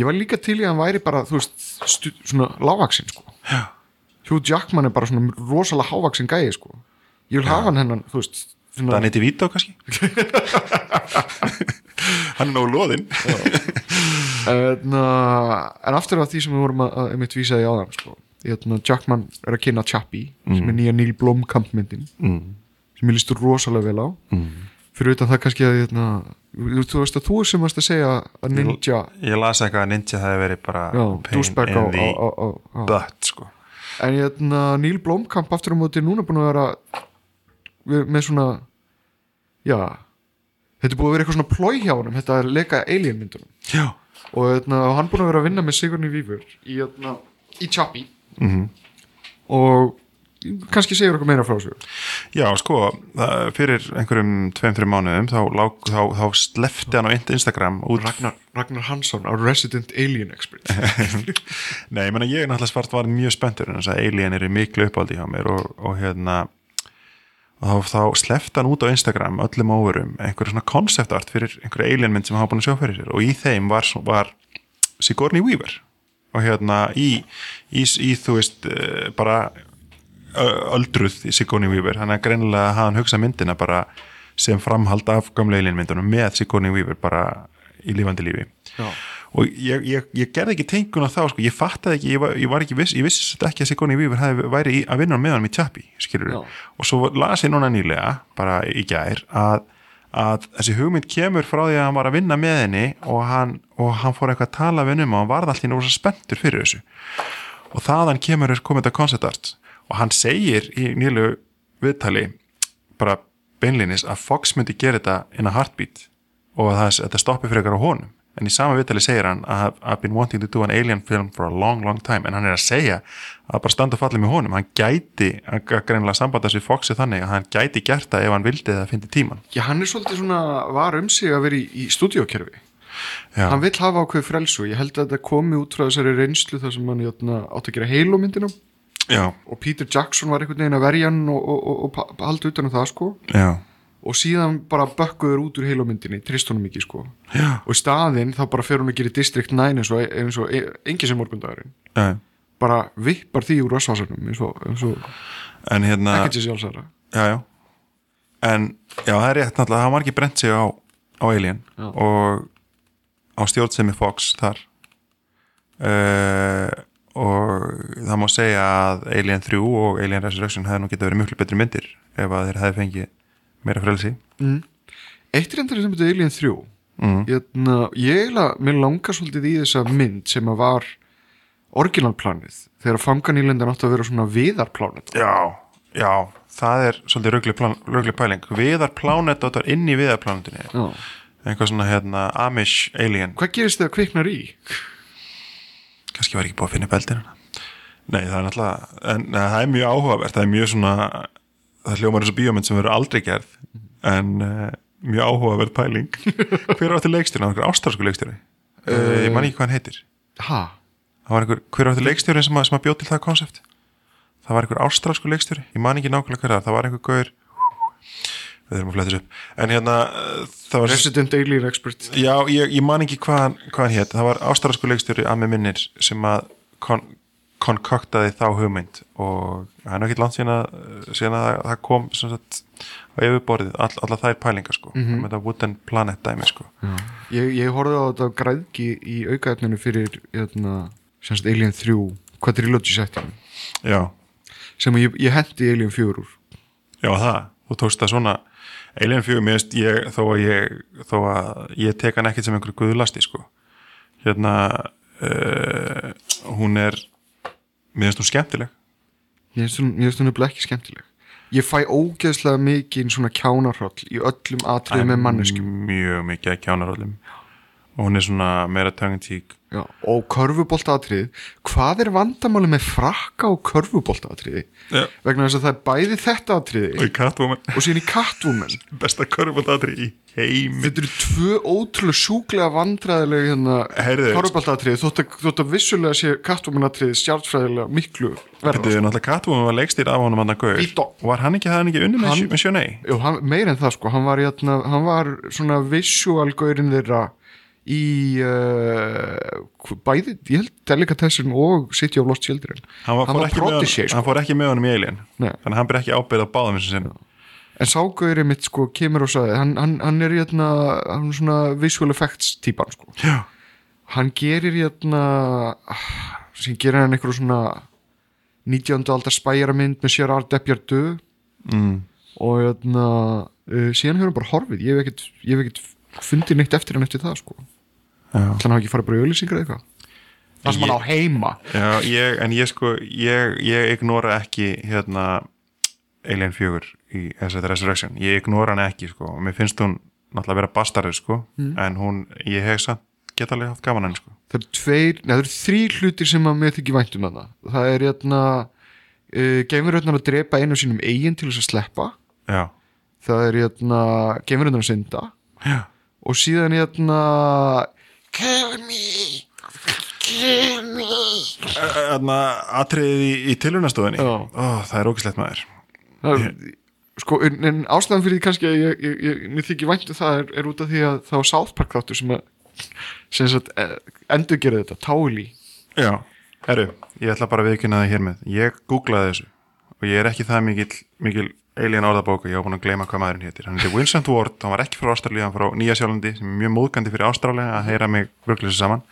C: ég var líka til í að hann væri bara þú veist, stu, svona lágvaksinn sko Já. Hugh Jackman er bara svona rosalega hávaksin gæi sko. ég vil hafa hann hennan þú veist, svona,
D: Danny DeVito kannski hann er nógu loðinn
C: en, en aftur af því sem við vorum að, að einmitt vísa í áðan sko. Hérna, Jackman er að kynna Chappie sem er nýja Neil Blomkamp myndin
D: mm.
C: sem ég lístu rosalega vel á. Fyrir utan það kannski að hérna, þú veist að þú sem varst að segja að Ninja
D: ég las eitthvað að Ninja það hefði verið bara
C: já,
D: pain in
C: á,
D: the
C: á, á,
D: butt sko.
C: en hérna, Neil Blomkamp aftur á móti núna búin að vera með svona já þetta er búin að vera eitthvað svona plói hjá honum þetta er leika alien myndunum.
D: Já,
C: og hérna, hann búin að vera að vinna með Sigourney Weaver í, hérna, í Chappie
D: Mhm.
C: og kannski segir okkur meira frá þessu.
D: Já sko fyrir einhverjum tveim-þreim mánuðum þá, þá, þá slefti hann á Instagram út.
C: Ragnar, Ragnar Hansson, our resident alien expert
D: Nei, ég meina ég náttúrulega svart var mjög spenntur en þess að Alien er miklu uppáldi hjá mér og, og hérna og þá, slefti hann út á Instagram öllum óverum einhverju svona concept art fyrir einhverju Alien mynd sem hann hafa búin að sjá fyrir sér og í þeim var, var Sigourney Weaver og hérna í, í, í þú veist eh, bara öldruð í Sigourney Weaver þannig að greinilega hafði hann hugsað myndina bara sem framhald af gamla Alien myndunum með Sigourney Weaver bara í lífandi lífi
C: Já.
D: og ég, ég, ég gerði ekki tengun á þá sko, ég fattaði ekki, ég var, ég var ekki viss ég vissi þetta ekki að Sigourney Weaver hefði væri í, að vinna með hann í Chappie, skilur
C: Já.
D: og svo las ég núna nýlega, bara í gær að, að þessi hugmynd kemur frá því að hann var að vinna með henni og hann, og hann fór eitthvað að tala við henni um og hann varð alltaf náttúrulega spenntur fyrir þessu. Og þaðan kemur þess komið þetta concept art. Og hann segir í nýlu viðtali bara beinlinis að Fox myndi gera þetta in a heartbeat og að þetta stoppi fyrir eitthvað á honum en í sama viðtali segir hann að I've been wanting to do an alien film for a long long time. En hann er að segja að bara standa falla með honum. Hann gæti, að greinlega sambandast við Foxi þannig að hann gæti gert það ef hann vildi eða fyndi tíman
C: Já, hann er svolítið svona var um sig að vera í, í stúdíókerfi.
D: Já.
C: hann vill hafa ákveð frelsu ég held að þetta komi út frá þessari reynslu þar sem hann jötna, átt að gera
D: já,
C: og Peter Jackson var einhvern veginn að verja hann og, og, og, og halda utan um það sko.
D: Já,
C: og síðan bara bökkuður út úr Halo myndinni trist honum ekki sko.
D: Já,
C: og í staðinn þá bara fer hún að gera District 9 eins og, eins og engi sem morgundagurinn.
D: Já.
C: bara vippar því úr rössvasanum eins og, eins og
D: en hérna
C: ekkert sér sjálfsæra
D: já, já. En já, það er rétt náttúrulega, hann var ekki brent sig á, á Alien
C: Já.
D: og á stjórnsemi Fox þar. Uh, og það má segja að Alien 3 og Alien Resurrection hefði nú getað verið mjög betri myndir ef að þeir hefði fengið meira frelsi.
C: Eitt reyndar sem þetta Alien 3
D: mm.
C: Jötna, ég eiginlega, mér langar svolítið í þessa mynd sem að var orginalplanið þegar fanganýlendan átti að vera svona viðarplanið
D: já, já, það er svolítið rögli, pæling. Viðar plánet áttar inn í viðar plánetinni
C: Já.
D: eitthvað svona hérna Amish Alien.
C: Hvað gerist þegar kviknar í?
D: kannski var ekki búið að finna beldir nei það er náttúrulega en, það er mjög áhugavert, það er mjög svona það hljómar eins og bíómynd sem verður aldrei gerð en uh, mjög áhugaverð pæling. Hver átti leikstjóri, það var einhver ástarsku leikstjóri. Uh, ég man ekki hvað hann heitir.
C: Ha?
D: það var einhver, hver átti leikstjóri sem, að- sem að bjóð til það konsept það var einhver ástralsku leikstjóri. Ég man ekki nákvæmlega hver það, var. það var einhver gaur. Við þurfum að fletta þessu upp. En hérna, uh, það var
C: Resident Alien Expert.
D: Já, ég, ég man ekki hvað hann, hvað hann hétt það var ástralsku leikstjóri að með minnir sem að kon, konkoktaði þá hugmynd og það er náttúrulega langt síðan að, síðan að það kom sagt, á yfirborðið all, alla þær pælingar sko, mm -hmm. Wooden Planet dæmi sko.
C: Ég, ég horfði á þetta græðki í aukaefninu fyrir jötna, semst Alien 3 quadrilogy
D: Já,
C: sem ég, ég hendi Alien 4 úr.
D: Já það, þú tókst það svona. Alien 4, mér veist ég þó að ég, þó að ég tek hann ekkert sem einhver guðlasti sko. Hérna uh, hún er mér finnst hún skemmtileg.
C: Mér finnst hún nefnilega ekki skemmtileg. Ég fæ ógeðslega mikið svona kjánarhroll í öllum atriðum með manneskjum.
D: mjög mikið að kjánaröllum og hún er svona meira
C: Já, og körfuboltaatrið hvað er vandamáli með frakka og körfuboltaatriði?
D: Já.
C: vegna þess að það er bæði þetta
D: og
C: atriði
D: Catwoman.
C: og síðan í Catwoman.
D: Besta körfbóltatri í heimi.
C: Þetta eru tvö ótrúlega sjúklega vandræðilega hérna,
D: Heyrðu.
C: körfuboltaatriði. Þótt, þótt að vissulega sé Catwoman atriði stjárnfræðilega miklu
D: Þetta er náttúrulega Catwoman var leikstýr af honum hann að
C: Vító.
D: Var hann ekki, hafði hann ekki unni með,
C: hann, meir en það sko, hann var, hérna, hann var svona visual gaurinn þeirra í uh, bæði, ég held Delicatessen og City of Lost Children
D: hann,
C: Hann
D: fór ekki honum-
C: sko.
D: hann fór ekki með honum í Alien
C: Nei.
D: þannig að hann ber ekki ábyrð á báðum
C: en ságauðri mitt sko kemur og sagði hann, hann, er hérna hann er svona visual effects típan sko hann gerir hérna sem gerir hann einhverju svona 19. aldar spæjaramynd með Art Depardieu
D: mm.
C: og hérna uh, síðan hefur hann bara horfið ég hef ekkert, fundið neitt eftir hann eftir það sko. Þannig hann hafa ekki farið bara í auðlýsingar eða eitthvað? Það sem hann á heima.
D: Já, ég, en ég sko ég, ég ignora ekki hérna Alien 4 í SZ Resurrection. Ég ignora hann ekki sko. Og mér finnst hún náttúrulega vera bastarður sko. En hún, ég hef samt geta alveg haft gaman hann sko.
C: Það eru tveir, neða það eru þrý hlutir sem að mér þykir vænt um þarna. Það er hérna uh, geimuröðnar að drepa einu sínum eigin til þess að sleppa.
D: Já,
C: það er hérna geimuröðnar að synda.
D: Já,
C: og síðan hérna kill me kill me
D: Þarna atriðið í, í tilhjónastofunni
C: Já.
D: Ó, það er ógislegt maður.
C: Það, sko, en, en ástæðan fyrir því kannski að ég, ég, ég, mér þykir vænt um það er, er út af því að það var South Park þáttur sem að sem sagt, endur gera þetta, Táli
D: Já, herru, ég ætla bara að viðkynna það hér með. Ég googlaði þessu og ég er ekki það mikil, mikil alien orðabóka, ég var búin að gleyma hvað maðurinn hétir Hann heitir Vincent Ward, hann var ekki frá Ástralíu hann frá Nýja Sjálandi, sem er mjög móðgandi fyrir Ástralíu að heyra mig bruglega saman.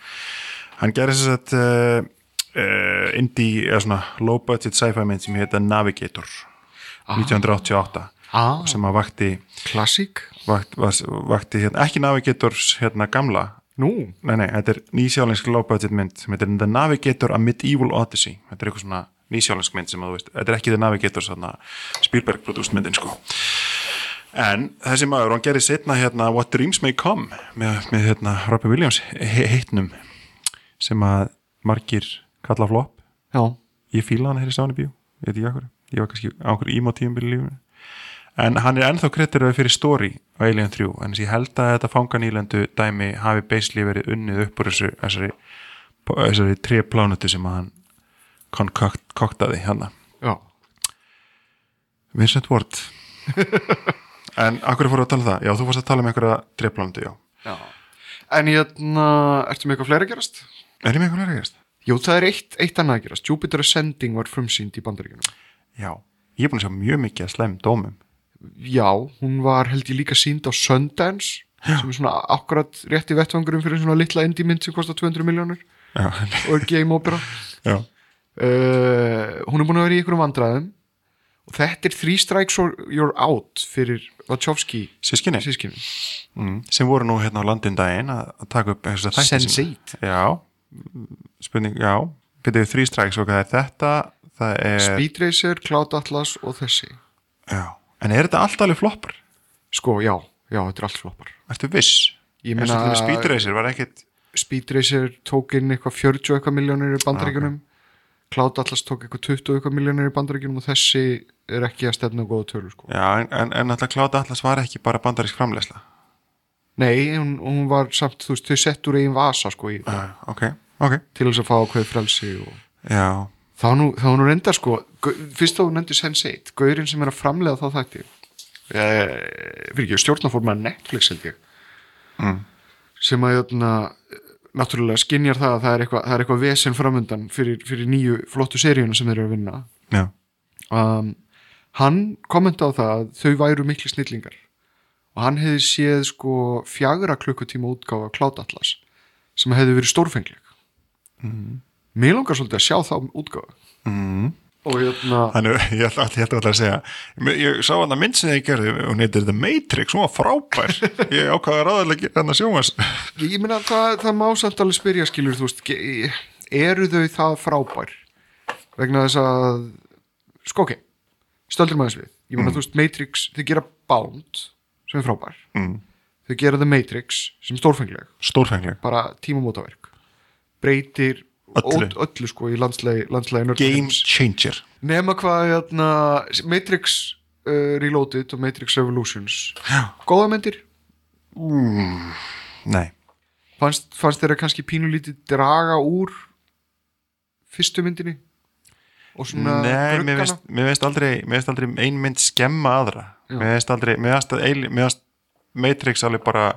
D: Hann gerir þess að uh, uh, indie, eða svona low budget sci-fi mynd sem heita Navigator 1988
C: ah,
D: sem að vakti,
C: klassík
D: vakt, vakti hérna, ekki Navigators hérna gamla.
C: Nú,
D: Nei, nei, þetta er nýsjálensk low budget mynd sem heitir The Navigator A Medieval Odyssey. Þetta er eitthvað svona nýsjálensk mynd sem að þú veist þetta er ekki The Navigator Spielberg produkt myndin sko. En þessi maður, hann gerir setna hérna What Dreams May Come með, með hérna Robin Williams he heitnum sem að margir kalla flop.
C: Já,
D: ég fíla hann hér í Sáni bíó, ég ég var kannski á okkur emo tíum byrju lífinu. En hann er ennþá krediteraði fyrir story á Alien 3, en ég held að þetta fanganýlendu dæmi hafi basically verið unnið upp úr þessu, þessari, þessari tre plánutu sem hann konkoktaði hann
C: já
D: Vincent Ward en akkur fóru að tala um það, já þú fórst að tala um einhverja tre plánutu, já,
C: Já. En hérna, ertu með eitthvað fleira að gerast?
D: er ég með einhverja að gerast?
C: Jú, það er eitt, eitt annað að gerast. Jupiter Ascending var frumsýnd í bandaríkjunum.
D: Já, ég er búin að sjá mjög mikið að slæm dómum
C: Já, hún var held ég líka sínd á Sundance, sem er svona akkurat rétti vettvangurum fyrir svona litla indie mynd sem kostar 200 miljónur
D: Já,
C: og game opera.
D: já,
C: Uh, hún er búin að vera í einhverjum vandræðum og þetta er Three Strikes or You're Out fyrir Wachowski
D: sískinni
C: sískinu.
D: mm, sem voru nú hérna á landin daginn að taka upp
C: Sense8.
D: Já, spurning, já Byrjuðu þrý stræks og hvað er þetta það er,
C: Speed Racer, Cloud Atlas og þessi.
D: já en er þetta allt alveg floppar?
C: Sko, já, já, þetta er allt floppar.
D: Ertu viss?
C: Meina-
D: Speed Racer var ekkit
C: Speed Racer tók inn eitthvað 40 og eitthvað miljónir í bandaríkjunum Cloud Atlas tók eitthvað 20 og eitthvað miljónir í bandaríkjunum og þessi er ekki að stefna góða tölu sko.
D: Já, en, en, en alltaf Kláta Atlas var ekki bara bandarísk framleysla
C: Nei, hún, hún var samt, þú veist, þau sett úr eigin vasa sko í það
D: uh, Ok, ok.
C: til þess að fá ákveð frelsi og
D: Já,
C: þá nú, þá nú reynda sko fyrst þá nefndi Sense8, gaurinn sem er að framlega þá þætti. Eh, fyrir ekki, stjórnarforma Netflix held ég.
D: Mm.
C: sem að jötna, náttúrulega skinjar það að það er eitthvað, það eitthvað vesen framundan fyrir, fyrir nýju flottu seríuna sem þeir eru að vinna.
D: Já,
C: um, hann kommenta á það að þau væru miklu snillingar. Og hann hefði séð sko fjagra klukkutíma útgáfa Cloud Atlas sem hefði verið stórfengleg. Mm. mér langar svolítið að sjá þá útgáfa
D: mm.
C: Og hérna
D: Þannig, ég ætla alltaf að segja Ég, sá hann að mynd sem ég gerði og neytir The Matrix, hún var frábær. Ég ákvaði að ráðalegi hann að sjómas
C: ég meina það, það má samt alveg spyrja skilur þú veist, eru þau það frábær? Vegna þess að sko ok, stöldur maður við. Ég meina þú veist Matrix, þau gera Bound sem er frábær.
D: Mm.
C: þau gera The Matrix sem er stórfengleg.
D: Stórfengleg.
C: Bara tímamótaverk breytir
D: Öllu.
C: öllu, sko í landslægi
D: Game changer.
C: Nema hvað hérna, Matrix uh, Reloaded og Matrix Revolutions. Góða myndir?
D: Nei,
C: fannst, fannst þeirra kannski pínulítið draga úr fyrstu myndinni?
D: Nei, mér veist, mér veist aldrei veist aldrei ein mynd skemma aðra.
C: Já.
D: mér veist aldrei, mér veist, mér veist Matrix alveg bara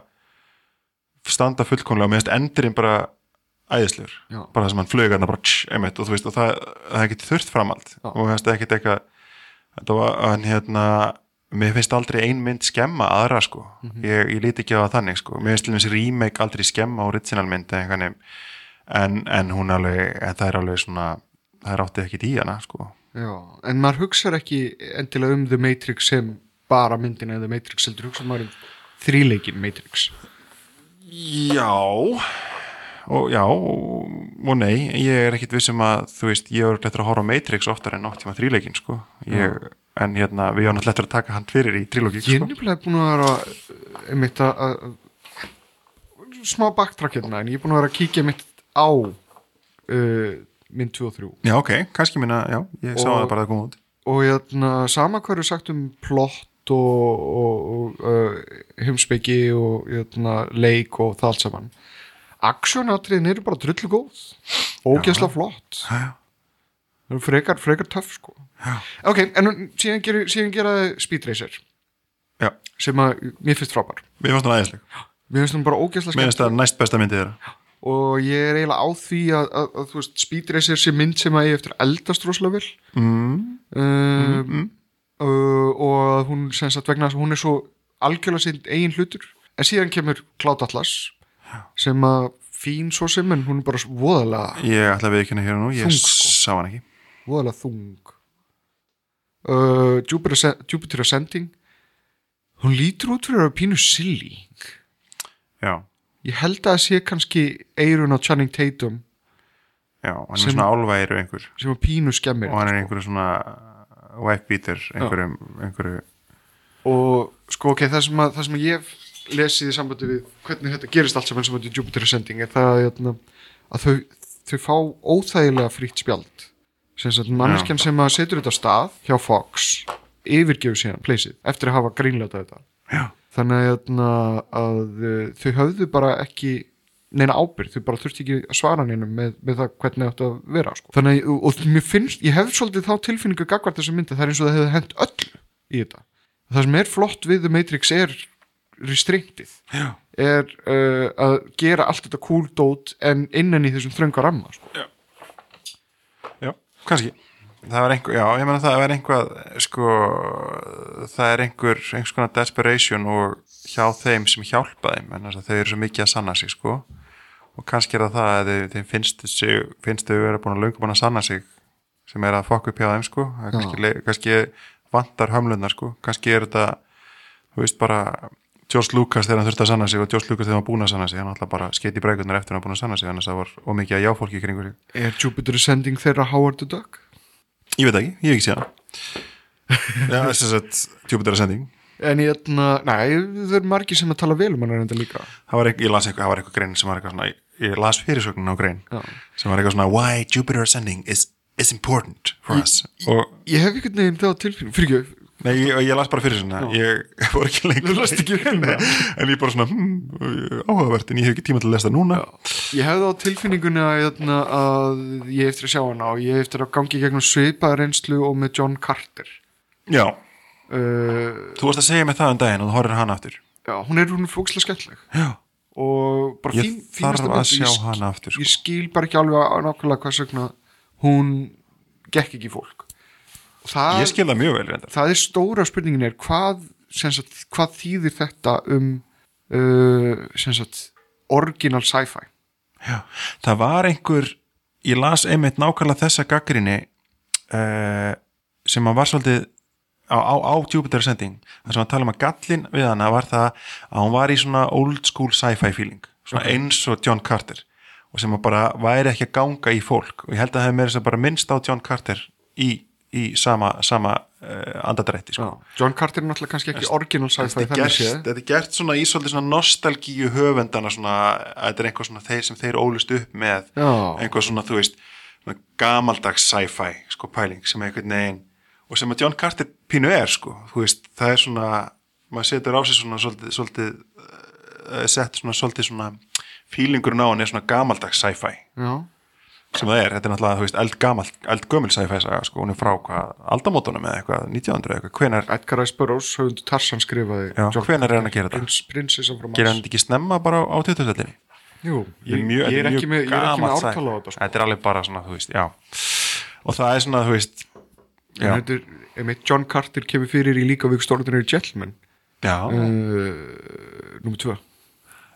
D: standa fullkomlega. Og mér finnst endurinn bara æðislegur,
C: Já.
D: bara það sem hann flög hann bara, tss, einmitt, og þú veist, og það, það er ekki þurft framald
C: Já.
D: og mér finnst ekkit eitthvað þetta var, hann hérna mér finnst aldrei ein mynd skemma aðra sko,
C: Mhm.
D: ég, ég líti ekki á það þannig sko, mér finnst þessi remake aldrei skemma original mynd eða veginn en, en hún alveg, en það er alveg svona það er áttið ekki í hana sko.
C: Já, en maður hugsar ekki endilega um The Matrix sem bara myndina eða The Matrix, heldur hugsa maður um þríleikin Matrix?
D: Já og já og nei, ég er ekkit vissum að þú veist, ég er lettur að horfa Matrix oftar en náttíma þríleikin sko. Ég, en hérna, við erum lettur að taka hann fyrir í trílógi
C: Ég er
D: sko.
C: nefnilega búin að vera einmitt að, að smá baktrakk hérna, en ég er búin að vera að kíkja mitt á uh, mynd 2 og 3
D: Já, ok, kannski minna, já, ég sá
C: Og-
D: það bara að koma út.
C: og hérna, sama er sagt um plott og, og, og uh, heimspeki og hérna, leik og það allt saman aksjónatriðin eru bara drullu góð ógeðslega flott. Það eru frekar, frekar töff sko.
D: Já.
C: ok, en nú- síðan, ger, síðan gera Speed Racer
D: Já,
C: sem að mér finnst frábær.
D: Við fannst það æðisleg.
C: Mér finnst hún bara ógeðslega
D: Mér finnst það næst besta myndið þeirra.
C: Og ég er eiginlega á því að, að, að veist, Speed Racer sé mynd sem að ég eftir eldast rosalega vel.
D: Mm,
C: um, uh, og hún sagt vegna hún er svo algjörlega sinn eigin hlutur. En síðan kemur Cloud Atlas sem að fín svo sem en hún er bara voðalega,
D: Ég ætla að við ekki hérna hér og nú, ég
C: Þung, sko.
D: sá hann ekki.
C: Voðalega þung. Uh, Jupiter, Jupiter Ascending. Hún lítur út fyrir að pínu silly.
D: Já,
C: ég held að það sé kannski eirun á Channing Tatum
D: já, hann er
C: Sem-
D: svona álværu einhver.
C: sem að pínu skemmir
D: og hann er einhverju svona wife beater, einhverju,
C: og sko ok, það sem, að, það sem að ég lesið í sambandi við hvernig þetta gerist allt saman sem þetta Jupiter Ascending er það hérna, að þau, þau fá óþægilega frítt spjald. Manneskjan sem að setur þetta stað hjá Fox yfirgefur síðan pleysið eftir að hafa grínlöta þetta.
D: Já,
C: þannig að, hérna, að uh, þau höfðu bara ekki neina ábyrgð, þau bara þurfti ekki að svara neinum með, með það hvernig þetta að vera sko. þannig að, og, mér finnst, ég hef svolítið þá tilfinningu gagvart þessa myndi, það er eins og það hefði hent öllu í þetta. Það sem er flott við The Matrix er restrictið
D: já,
C: er uh, að gera allt þetta cool dót en innan í þessum þrönga ramma sko.
D: já, kannski. Það var einhver, já, ég meina það var einhvað sko, það er einhver einhvers konar desperation og hjá þeim sem hjálpa þeim en þess að þau eru svo mikið að sanna sig sko. Og kannski er það það að þeim- þeim finnst sig, finnst þau vera búin að löngu búin að sanna sig sem er að fokka upp hjá þeim sko. Það er kannski, le- kannski vantar hömlunar sko. Kannski er þetta, þú veist bara George Lucas þegar hann þurfti að sanna sig og George Lucas þegar hann búin að sanna sig, hann alltaf bara skeiti brækunar eftir hann búin að sanna sig, þannig að það var ómikið að jáfólki kringur sig.
C: Er Jupiter Ascending þeirra Howard the Duck?
D: Ég veit ekki, ég hef ekki séð hann. Já, þess að Jupiter Ascending
C: en ég, na, nei, það er margir sem að tala vel um hann reynda líka.
D: Það var eitthvað, ég las eitthvað, það var eitthvað grein sem var eitthvað svona, ég las fyrirsögnin á grein
C: Já.
D: sem var eitthvað svona, why Jupiter Ascending is, is important for us. og,
C: ég hef einhvern veginn þá tilfinning fyrir ekki,
D: nei, ég, ég las bara fyrirsögnina ég fór ekki lengur
C: ekki
D: Nei, en ég bara svona, hmm, áhugavert en ég hef ekki tíma til að lesa núna.
C: Ég hef þá tilfinningunni að, hérna, að ég eftir að sjá hana og ég eftir að gangi gegnum svipaða reynslu og með John Carter.
D: Já,
C: uh,
D: þú varst að segja mig það um daginn og þú horfir hann aftur.
C: Já, hún er hún fókslega skemmtileg.
D: Já,
C: og bara fín, fínasta
D: þarf að sjá hann aftur sko.
C: ég skil bara ekki alveg nákvæmlega hvað sögna hún gekk ekki fólk það,
D: Ég skil það mjög vel reyndar.
C: það er stóra spurningin er hvað, sagt, hvað þýðir þetta um uh, original sci-fi?
D: Það var einhver ég las einmitt nákvæmlega þessa gaggrinni uh, sem að var svolítið á, á, á Jupiter Ascending þar sem að tala um að gallin við hana var það að hún var í svona old school sci-fi feeling svona eins og John Carter og sem að bara væri ekki að ganga í fólk. Og ég held að það hefði meira þess að bara minnst á John Carter í, í sama, sama uh, andadrætti sko.
C: John Carter er náttúrulega kannski ekki original
D: Þetta
C: sci-fi
D: er, gert,
C: séð
D: þetta er gert svona í svona nostalgíu höfendana svona, þetta er einhver svona þeir sem þeir ólust upp með
C: Já.
D: einhver svona, þú veist svona gamaldags sci-fi, sko, pæling sem er einhvern veginn, og sem að John Carter pínu er, sko, veist, það er svona maður setur á sig svona svolítið, svolítið uh, sett svona svolítið svona fílingurinn á hann er svona gamaldags sci-fi
C: Já,
D: sem það er, þetta er náttúrulega, þú veist, eldgamall eldgömul sci-fi saga, sko, hún er frá hvað aldamótunum eða eitthvað, 1900 eða eitthvað. Hvenar,
C: Edgar Rice Burroughs, höfundu Tarsan skrifaði
D: Já, hvenær er hann að gera þetta? Gerir hann ekki snemma bara á 2000-öldinni?
C: Jú,
D: Ég mjög-
C: ég, er ekki með, með ártala á þetta sko.
D: Þetta er alveg bara svona, þú veist, já. Og það er svona, þú veist já,
C: þetta er, einmitt John Carter kemur fyrir í líka við Extraordinary Gentleman
D: já,
C: uh, Númer 2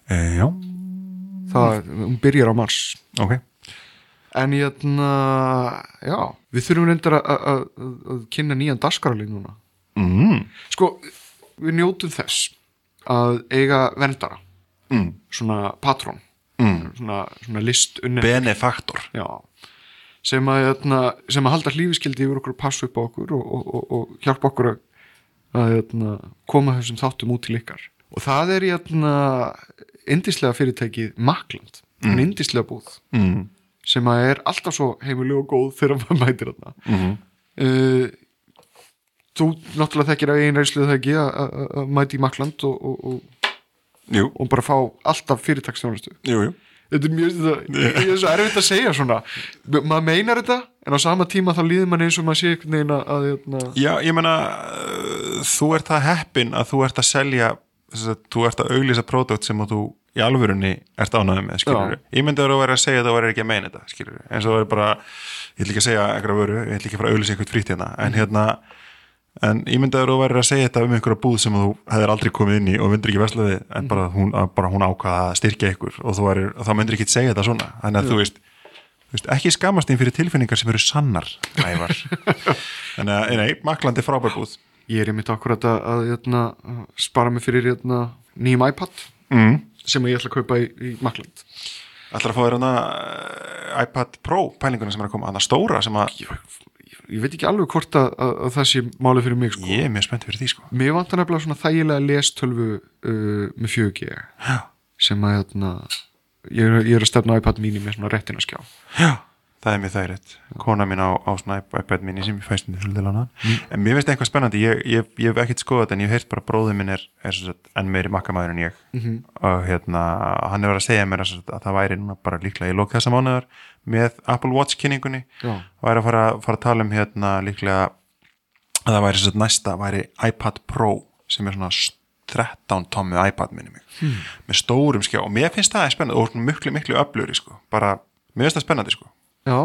D: e, já.
C: Það, hún byrjar á Mars.
D: Ok,
C: En hérna, já Við þurfum reyndar að- kynna nýjan daskarali núna.
D: Mm,
C: Sko, við njótum þess að eiga verndara.
D: Mm,
C: svona patrón
D: mm.
C: svona, svona list unni
D: benefaktor.
C: Já, sem að, jötna, sem að halda hlífiskildi yfir okkur og passa upp á okkur og, og, og, og hjálpa okkur að, að jötna, koma þessum þáttum út til ykkar. Og það er jötna, indislega fyrirtækið Makland, mm. en indislega búð.
D: Mm,
C: sem að er alltaf svo heimileg og góð þegar maður mætir þarna.
D: Mm,
C: uh, þú náttúrulega þekkir að einn reynslu það ekki að- mæti í Makland og, og, og, og bara fá alltaf
D: jú
C: þetta er mjög, ég er erfitt að segja svona. Ma- maður meinar þetta en á sama tíma þá líður mann eins og maður sé einhvern veginn að, að
D: Já, ég meina uh, þú ert það heppin að þú ert að selja þú ert að auglýsa pródúkt sem að þú í alvörunni ert ánægð með, skilur
C: Já.
D: ég myndi að þú væri að segja að þú væri ekki að meina þetta skilur eins og þú væri bara, ég ætla ekki að segja eitthvað vöru, ég ætla ekki að fara að auglýsa eitthvað frýtt hérna. En hérna, en ég myndi að þú væri að segja þetta um einhverja búð sem þú hefðir aldrei komið inn í og myndir ekki verslaði en bara hún, að bara hún ákvaða að styrkja ykkur og væri, og þá myndir ekki segja þetta svona. Þannig að þú veist ekki skamast þín fyrir tilfinningar sem eru sannar ævar. Þannig að, nei, maklandi frábær búð.
C: Ég er einmitt akkurat að, að, jötna, spara mig fyrir jötna, nýjum iPad
D: mm.
C: sem ég ætla að kaupa í, í Makland
D: ætlar að fá þér hana uh, iPad Pro pælinguna sem er að koma, hana stóra sem að
C: ég, ég, ég veit ekki alveg hvort að, að, að það sé málið fyrir mig sko.
D: ég er mjög spennt fyrir því sko.
C: Mér vantar nefnilega svona þægilega lestölvu uh, með 4G
D: já,
C: sem að jötna, ég, er, ég er að stefna á iPad mini með svona réttina skjá
D: já, það er mjög þægilegt. Kona mín á, á svona iPad mini sem ég fæst um til lána en mér finnst eitthvað spennandi, ég, ég, ég hef ekkert skoðað þetta en ég hef heyrt bara bróðið minn er, er sagt, enn meiri makkamæður en ég. Og hérna, hann hefur að segja mér að, að það væri núna bara líklega í lók þessa mánuðar með Apple Watch kynningunni.
C: Já.
D: væri að fara, fara að tala um hérna líklega að það væri sagt næsta væri iPad Pro sem er svona 13 tommið iPad minni mig. Hmm. með stórum skjá og mér finnst það spennandi. Og miklu miklu öfluri sko. Bara, mér finnst það spennandi sko
C: Já,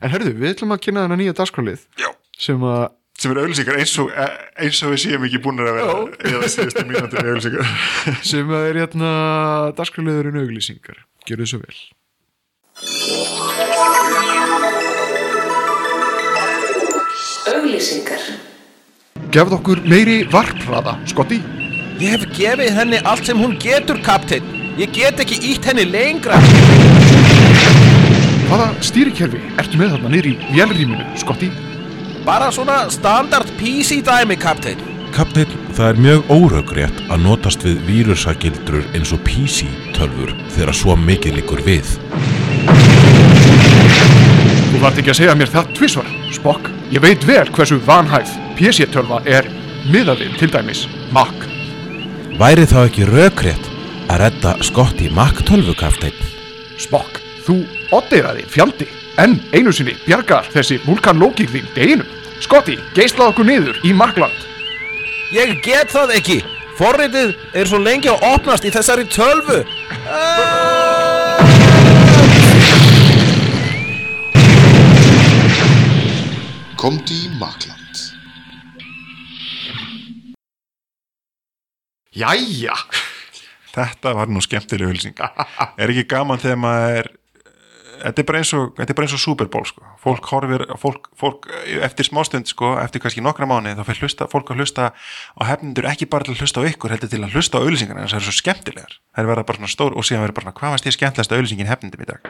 C: en herðu, við ætlum að kynna þennan nýja dagskrálið
D: Já.
C: sem að
D: sem eru auðlýsingar eins og, eins og við séum ekki búin að vera eða síðustu mínútur í auðlýsingar
C: sem að er hérna dagskráliðurinn auglýsingar Gjörðu svo vel
E: Auglýsingar.
C: Gefð okkur meiri varpraða, Skotti
F: Ég hef gefið henni allt sem hún getur, kapteinn. Ég get ekki ítt henni lengra.
C: Hvaða stýrikerfi ertu með þarna niður í vélrýminu, Skotti?
F: Bara svona standard PC dæmi, kapteinn.
B: Kapteinn, það er mjög óröggrétt að notast við vírusagildrur eins og PC-tölfur þegar svo mikið líkur við.
C: Þú vart ekki að segja mér það tvisvar, Spock Ég veit vel hversu vanhæf PC-tölva er miðaðið til dæmis Mac
B: Væri þá ekki röggrétt að redda skott í Mac-tölvu, kapteinn?
C: Spock, þú oddiraði fjandi En einu sinni bjargar þessi vulkan Loki þín deginum Skotti, geislað okkur niður í Macland
F: Ég get það ekki. Forritið er svo lengi að opnast í þessari tölvu.
G: Komdu í Makland.
C: Jæja
D: þetta var nú skemmtileg auðlýsing er ekki gaman þegar maður er þetta er bara eins og, þetta er bara eins og Super Bowl sko. fólk horfir, fólk, fólk eftir smástund sko, eftir kannski nokkra mánu þá fyrir hlusta, fólk að hlusta á hefnendur ekki bara til að hlusta á ykkur, heldur til að hlusta á auðlýsingarna að það eru svo skemmtilegar. Það er verða bara svona stór og síðan verður bara svona, hvað varst ég skemmtilegast auðlýsingin hefnendum í dag?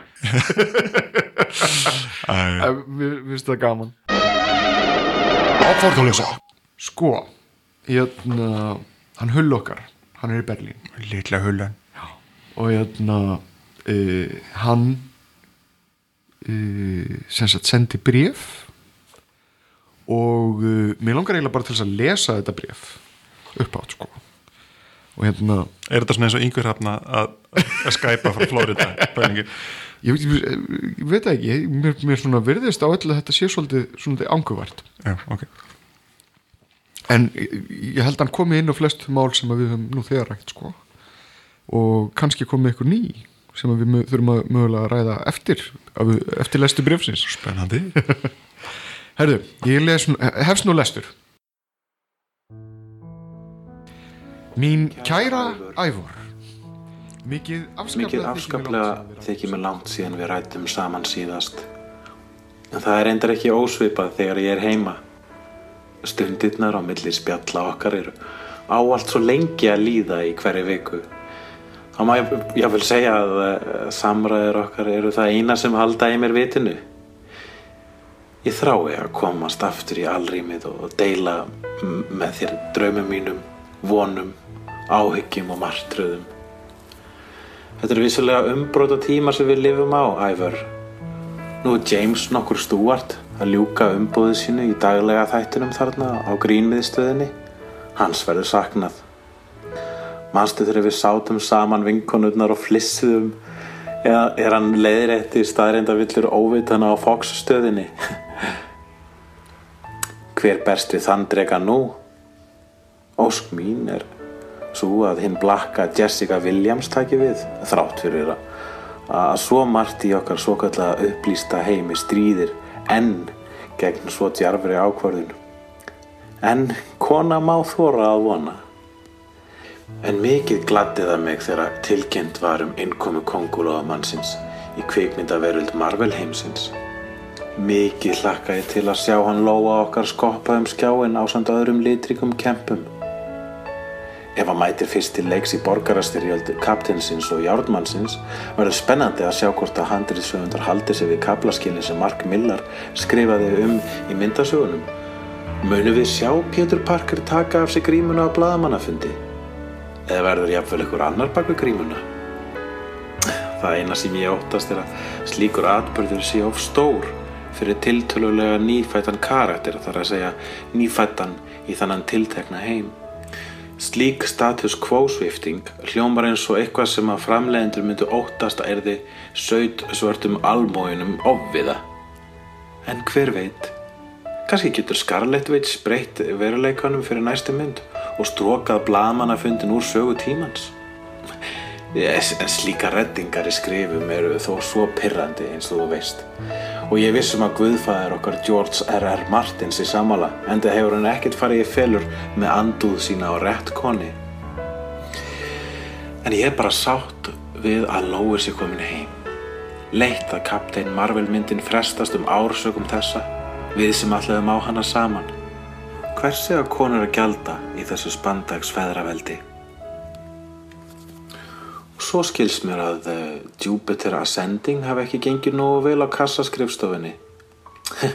C: Mér finnst það gaman. Áfórðuleysa Sko, hérna Hann hull okkar, hann er í Berlín.
D: Litla hullan.
C: Og hérna uh, hann uh, sem sagt sendi bréf og uh, mér langar eiginlega bara til þess að lesa þetta bréf upp átt sko. Og hérna
D: Er þetta svona eins og yngur hafna að, að skæpa frá Florida
C: ég, veit- ég, veit ekki. Mér, mér svona virðist á öllu að þetta sé svolítið, ánguvart
D: Já, ok.
C: En ég, held að hann komi inn á flest mál sem við höfum nú þegar rætt sko. og kannski komi ykkur ný sem við þurfum að mögulega að ræða eftir, af- eftir lestu brefsins
D: Spennandi
C: Herðu, ég les, hefst nú lestur Mín kæra Ævor Mikið afskaplega,
H: þykir mér langt síðan við rættum saman síðast. En það er reyndar ekki ósvipað þegar ég er heima. Stundirnar á milli spjalla okkar eru áallt svo lengi að líða í hverju viku. Þá má ég, ég vil segja að uh, samræður okkar eru það eina sem halda í mér vitinu. Ég þrái að komast aftur í alrýmið og deila með þér draumum mínum, vonum, áhyggjum og martröðum. Þetta er vissulega umbróta tíma sem við lifum á, Ævar. Nú er James nokkur stúart að ljúka umbúðu sínu í daglega þættunum þarna á grínmiðstöðinni. Hans verður saknað. Manstu þegar við sátum saman vinkonurnar og flissuðum eða er hann leiðrétti staðreinda villur óvitana á Fox stöðinni? Hver berst við þann drega nú? Ósk mín er svo að hinn blakka Jessica Williams taki við þrátt fyrir að, að svo margt í okkar svo kallega upplýsta heimi stríðir enn gegn svo djarfri ákvörðun. En kona má þóra að vona. En mikið gladdi það mig þegar tilkynnt var um innkomu kongulóðamannsins í kvikmyndaveröld Marvel heimsins. Mikið hlakka ég til að sjá hann lóa okkar skoppa um skjáin á samt öðrum litrikum kempum. Ef hann mætir fyrst til leiks í borgarastyrjöld kapteinsins og járnmannsins verður spennandi að sjá hvort að handriðsöfundar haldi sig við kaplaskilin sem Mark Millar skrifaði um í myndasögunum. Munum við sjá Pétur Parker taka af sig grímuna á blaðamannafundi? Eða verður jafnvel ykkur annar bak við grímuna? Það eina sem ég óttast er að slíkur atbyrður sé of stór fyrir tiltölulega nýfættan karakter þar að segja nýfættan í þannan tiltekna heim. Slík status quo svifting hljómar eins og eitthvað sem að framleiðendur myndu óttast að erði saut svörtum almóinum ofviða. En hver veit? Kannski getur Scarlet Witch breytt veruleikanum fyrir næstu mynd og strókað blaðmannafundin úr sögu tímans. Yes, en slíka reddingar í skrifum eru þó svo pirrandi eins þú veist. Og ég vissum að Guðfæður okkar George R.R. Martins í samála enda hefur hann ekkert farið í felur með andúð sína á rétt koni. En ég bara sátt við að Lóis er komin heim. Leitt að kaptein Marvel myndin frestast um ársökum þessa, við sem allavegum á hana saman. Hversi að konur að gjalda í þessu spandags feðraveldi? Svo skils mér að uh, Jupiter Ascending hafi ekki gengið nógu vel á kassaskrifstofinni.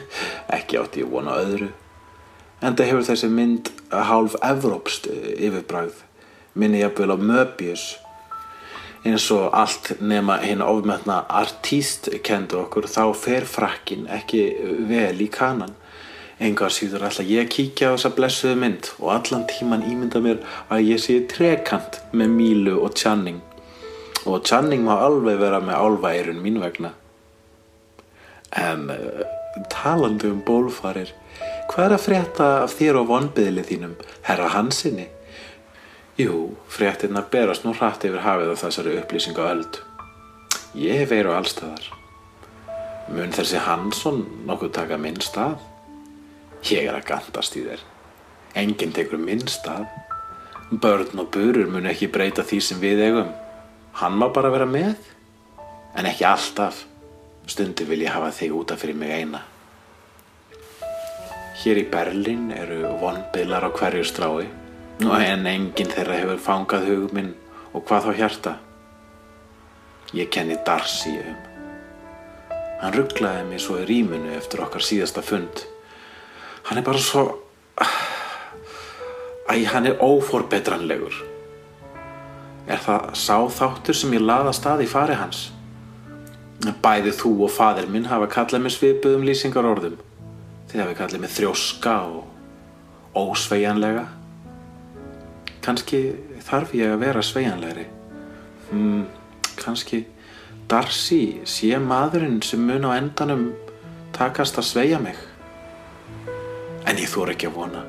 H: ekki átti ég vona öðru. Enda hefur þessi mynd hálf evrópst yfirbragð. Minni jafnvel á Möbius. Eins og allt nema hinn ofmetna artíst kendu okkur þá fer frakkin ekki vel í kanan. Engar síður ætla ég að kíkja á þessa blessuðu mynd og allan tíman ímynda mér að ég sé trekant með Mílu og Channing og Channing má alveg vera með álvæirun mín vegna. En uh, talandi um bólfarir, hvað er að frétta af þér og vonbyðli þínum, herra Hansinni? Jú, fréttirna berast nú hratt yfir hafið af þessari upplýsinga öld. Ég veru allstaðar. Mun þessi Hansson nokkuð taka minn stað? Ég er að gandast í þér. Enginn tekur minn stað. Börn og burur mun ekki breyta því sem við eigum. Hann má bara vera með, en ekki alltaf. Stundu vil ég hafa þig útaf fyrir mig eina. Hér í Berlín eru vonbilar á hverju strái, en enginn þeirra hefur fangað hug minn og hvað þá hjarta. Ég kenni Darcy um. Hann rugglaði mig svo í rýmunu eftir okkar síðasta fund. Hann er bara svo... Æ, hann er óforbetranlegur. Er það sá þáttur sem ég laða stað í fari hans? Bæði þú og fadir minn hafa kallað mér svipuðum lýsingar orðum. Þið hafi kallað mér þrjóska og ósveigjanlega. kannski þarf ég að vera sveianlegri. Hmm, kannski Darcy sé maðurinn sem mun á endanum takast að sveia mig. En ég þór ekki að vona.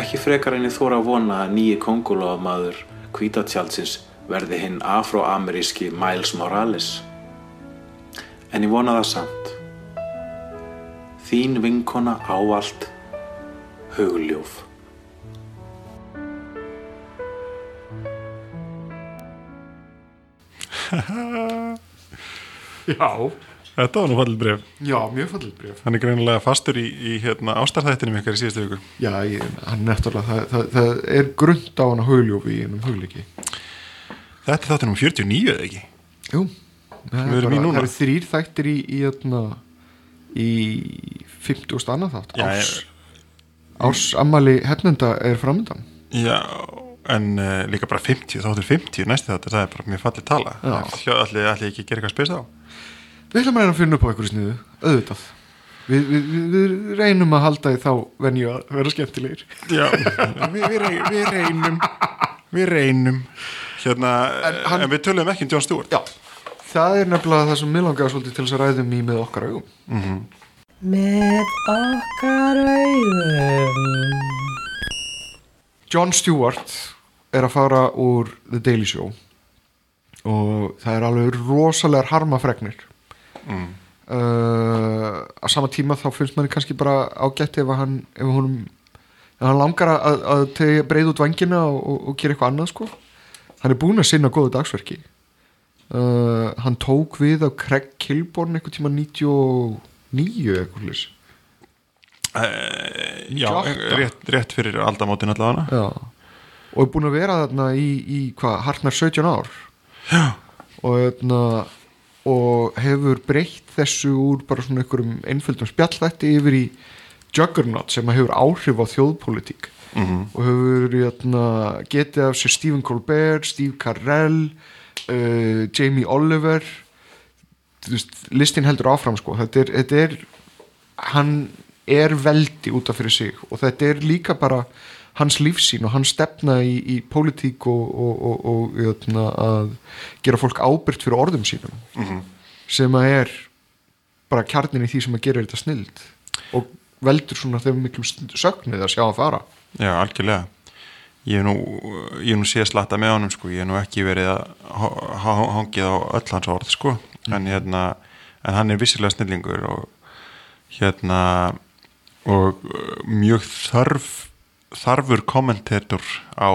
H: Ekki frekar en ég þór að vona að nýji kongulóamaður kvítatjaldsins verði hinn afroameríski Miles Morales. En ég vona það samt. Þín vinkona ávallt hugljóf.
C: Já,
D: Þetta var nú fallið bref
C: já, mjög fallið bref
D: Hann er greinilega fastur í, í hérna, ástarþættinum ykkar í síðustu viku.
C: Já, ég, hann nefnilega, það, það, það er grund á hann að hugljófi í einum hugliki
D: Þetta er þáttur nú 49 eða ekki?
C: Jú, það
D: í núna.
C: það eru þrýr þættir í í, í, í 50 annað þátt. Árs, árs ammali hennenda er framöndan
D: Já, en uh, líka bara 50, þáttur 50 næsti þáttur, það er bara mjög fallið tala.
C: Já.
D: Allir allir ekki að gera eitthvað spes á
C: Við ætlum að reyna að finna upp á einhverju sniðu, auðvitað. Við, við, við, reynum að halda í þá venju að vera skemmtilegir.
D: Já, við, við, rey, við reynum. Við reynum. Hérna, en,
C: hann-
D: en við töluðum ekki um John Stewart.
C: Já, það er nefnilega það sem mér langaði svolítið til þess að ræðum í með okkar augum.
F: Með okkar augum.
C: John Stewart er að fara úr The Daily Show. Og það er alveg rosalegar harmafregnir mm. á sama tíma þá finnst manni kannski bara ágætt ef hann ef honum ef hann langar að, að breið út vangina og, og, og gera eitthvað annað sko hann er búinn að sinna góðu dagsverki uh, hann tók við af Craig Kilborn eitthvað tíma 99 eitthvað hlis
D: uh, Já,
C: 98.
D: rétt, rétt fyrir aldamótin allavega
C: Já. og er búin að vera þarna í, í hvað, hartnar 17 ár Já. og, þarna, og hefur breytt þessu úr bara svona einhverjum einföldum spjallþætti yfir í Juggernaut sem hefur áhrif á þjóðpolítík -hmm. og hefur þarna, getið af sér Stephen Colbert, Steve Carell uh, Jamie Oliver. Veist, listin heldur áfram sko. Þetta er, þetta er hann er veldi út af fyrir sig. Og þetta er líka bara hans lífsín og hans stefna í, í pólitík og, og, og, og jötna, að gera fólk ábyrgt fyrir orðum sínum sem að er bara kjarnin í því sem að gera þetta snild og veldur svona þeim miklum sögnið að sjá að fara.
D: Já, algjörlega. Ég hef nú, nú séð slatta með honum sko, ég hef nú ekki verið að ha- ha- hangið á öll hans orð sko, en hérna en hann er vissilega snillingur og hérna og mjög þarf þarfur kommentator á,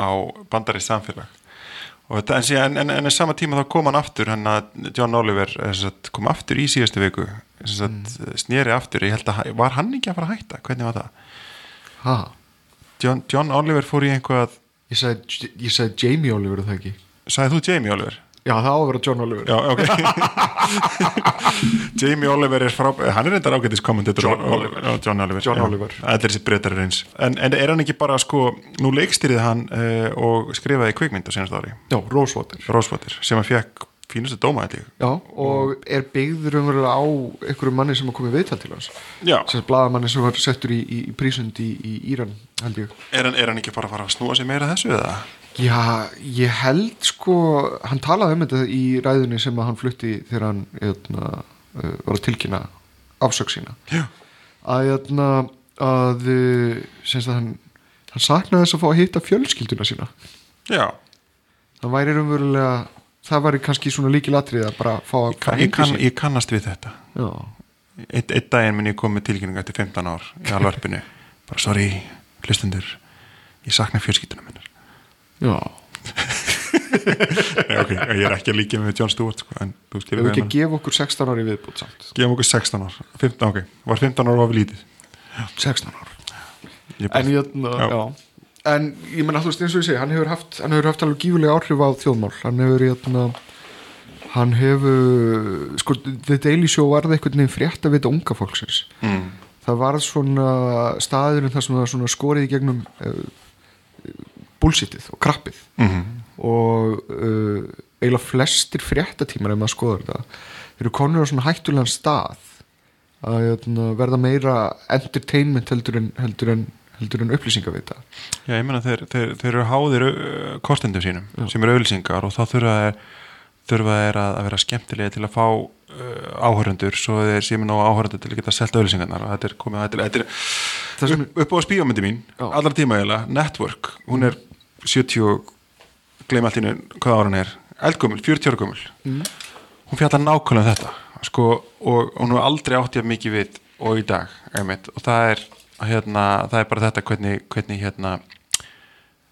D: á bandari samfélag. Og þetta, en, síðan, en, en, en sama tíma þá kom hann aftur hann að John Oliver eh, sagt, kom aftur í síðustu viku sagt, sneri aftur, ég held að var hann ekki að fara að hætta, hvernig var það?
C: ha,
D: John, John Oliver fór í einhvað
C: ég sagði, ég sagði Jamie Oliver er það ekki?
D: Sagði þú Jamie Oliver?
C: Já það á að vera John Oliver.
D: Já, ok. Jamie Oliver er frá hann er reyndar ágætis kommentator.
C: John Oliver.
D: Já, John Oliver,
C: John. Oliver.
D: Allir þessi breytar er eins. En, en er hann ekki bara sko nú leikstýrið hann uh, og skrifaði kvikmynd á senast ári?
C: Já, Rosewater
D: Rosewater sem að fekk fínustu dóma ég.
C: Já, og er byggður umverulega á einhverju manni sem að komið viðtal til hans.
D: Já,
C: sem bladamanni sem var settur í, í, í prísund í, í Íran held ég.
D: Er hann, er hann ekki bara að fara að snúa sig meira þessu eða?
C: Já, ég held sko hann talaði um þetta í ræðunni sem hann flutti þegar hann eitna, uh, var að tilkynna afsök sína.
D: Já.
C: að, eitna, að semst að hann, hann saknaði þess að fá að hitta fjölskylduna sína.
D: Já,
C: það væri raunverulega það væri kannski svona líkilatrið að bara fá að hitta
D: kann,
C: sig
D: ég kannast við þetta. Eitt, eitt daginn minn ég kom með tilkynninga eftir 15 ár í alvarpinu. Bara sorry, hlustundur ég sakna fjölskyldunum minnar
C: já,
D: Nei, ok, ég er ekki að líka með John Stewart sko, en þú
C: ef
D: skilur
C: ekki
D: við
C: að gefa okkur 16 ári viðbútt samt.
D: Gefum okkur 16 ár 15, ok, var 15 ára of lítið?
C: 16 ár.
D: Ég
C: en, ég,
D: Já.
C: já. en ég menna þú veist eins og ég segi hann hefur haft, hann hefur haft alveg gífulega áhrif á þjóðmál. Hann hefur jötna, hann hefur sko, The Daily Show varði einhvern veginn frétt að vita unga fólksins.
D: Mm,
C: það varð svona staðurinn þar sem það svona skorið í gegnum uh, bullshitið og krappið.
D: Mm,
C: og uh, eiginlega flestir fréttatímar ef maður skoður þetta eru konur á svona hættulegan stað að jötna, verða meira entertainment heldur en, heldur en, heldur en upplýsingavita.
D: Já, ég meina þeir, þeir, þeir eru háðir uh, kostendum sínum sem eru auðlýsingar og þá þurfa þeir, þurfa þeir að, að vera skemmtilega til að fá uh, áhörundur svo þeir séu með nóg áhörundur til að geta selt auðlýsingarnar og þetta er komið þetta er, þetta er upp á spíómyndi mín
C: Já.
D: allar tíma eiginlega, Network hún er 70 og gleym allt innu hvað ára hún er. Eldgömmul, 40 ára gömmul
C: Mm.
D: hún fjallar nákvæmlega um þetta sko, og, og hún er aldrei átt ég mikið við og í dag einmitt, og það er, hérna, það er bara þetta hvernig, hvernig hérna,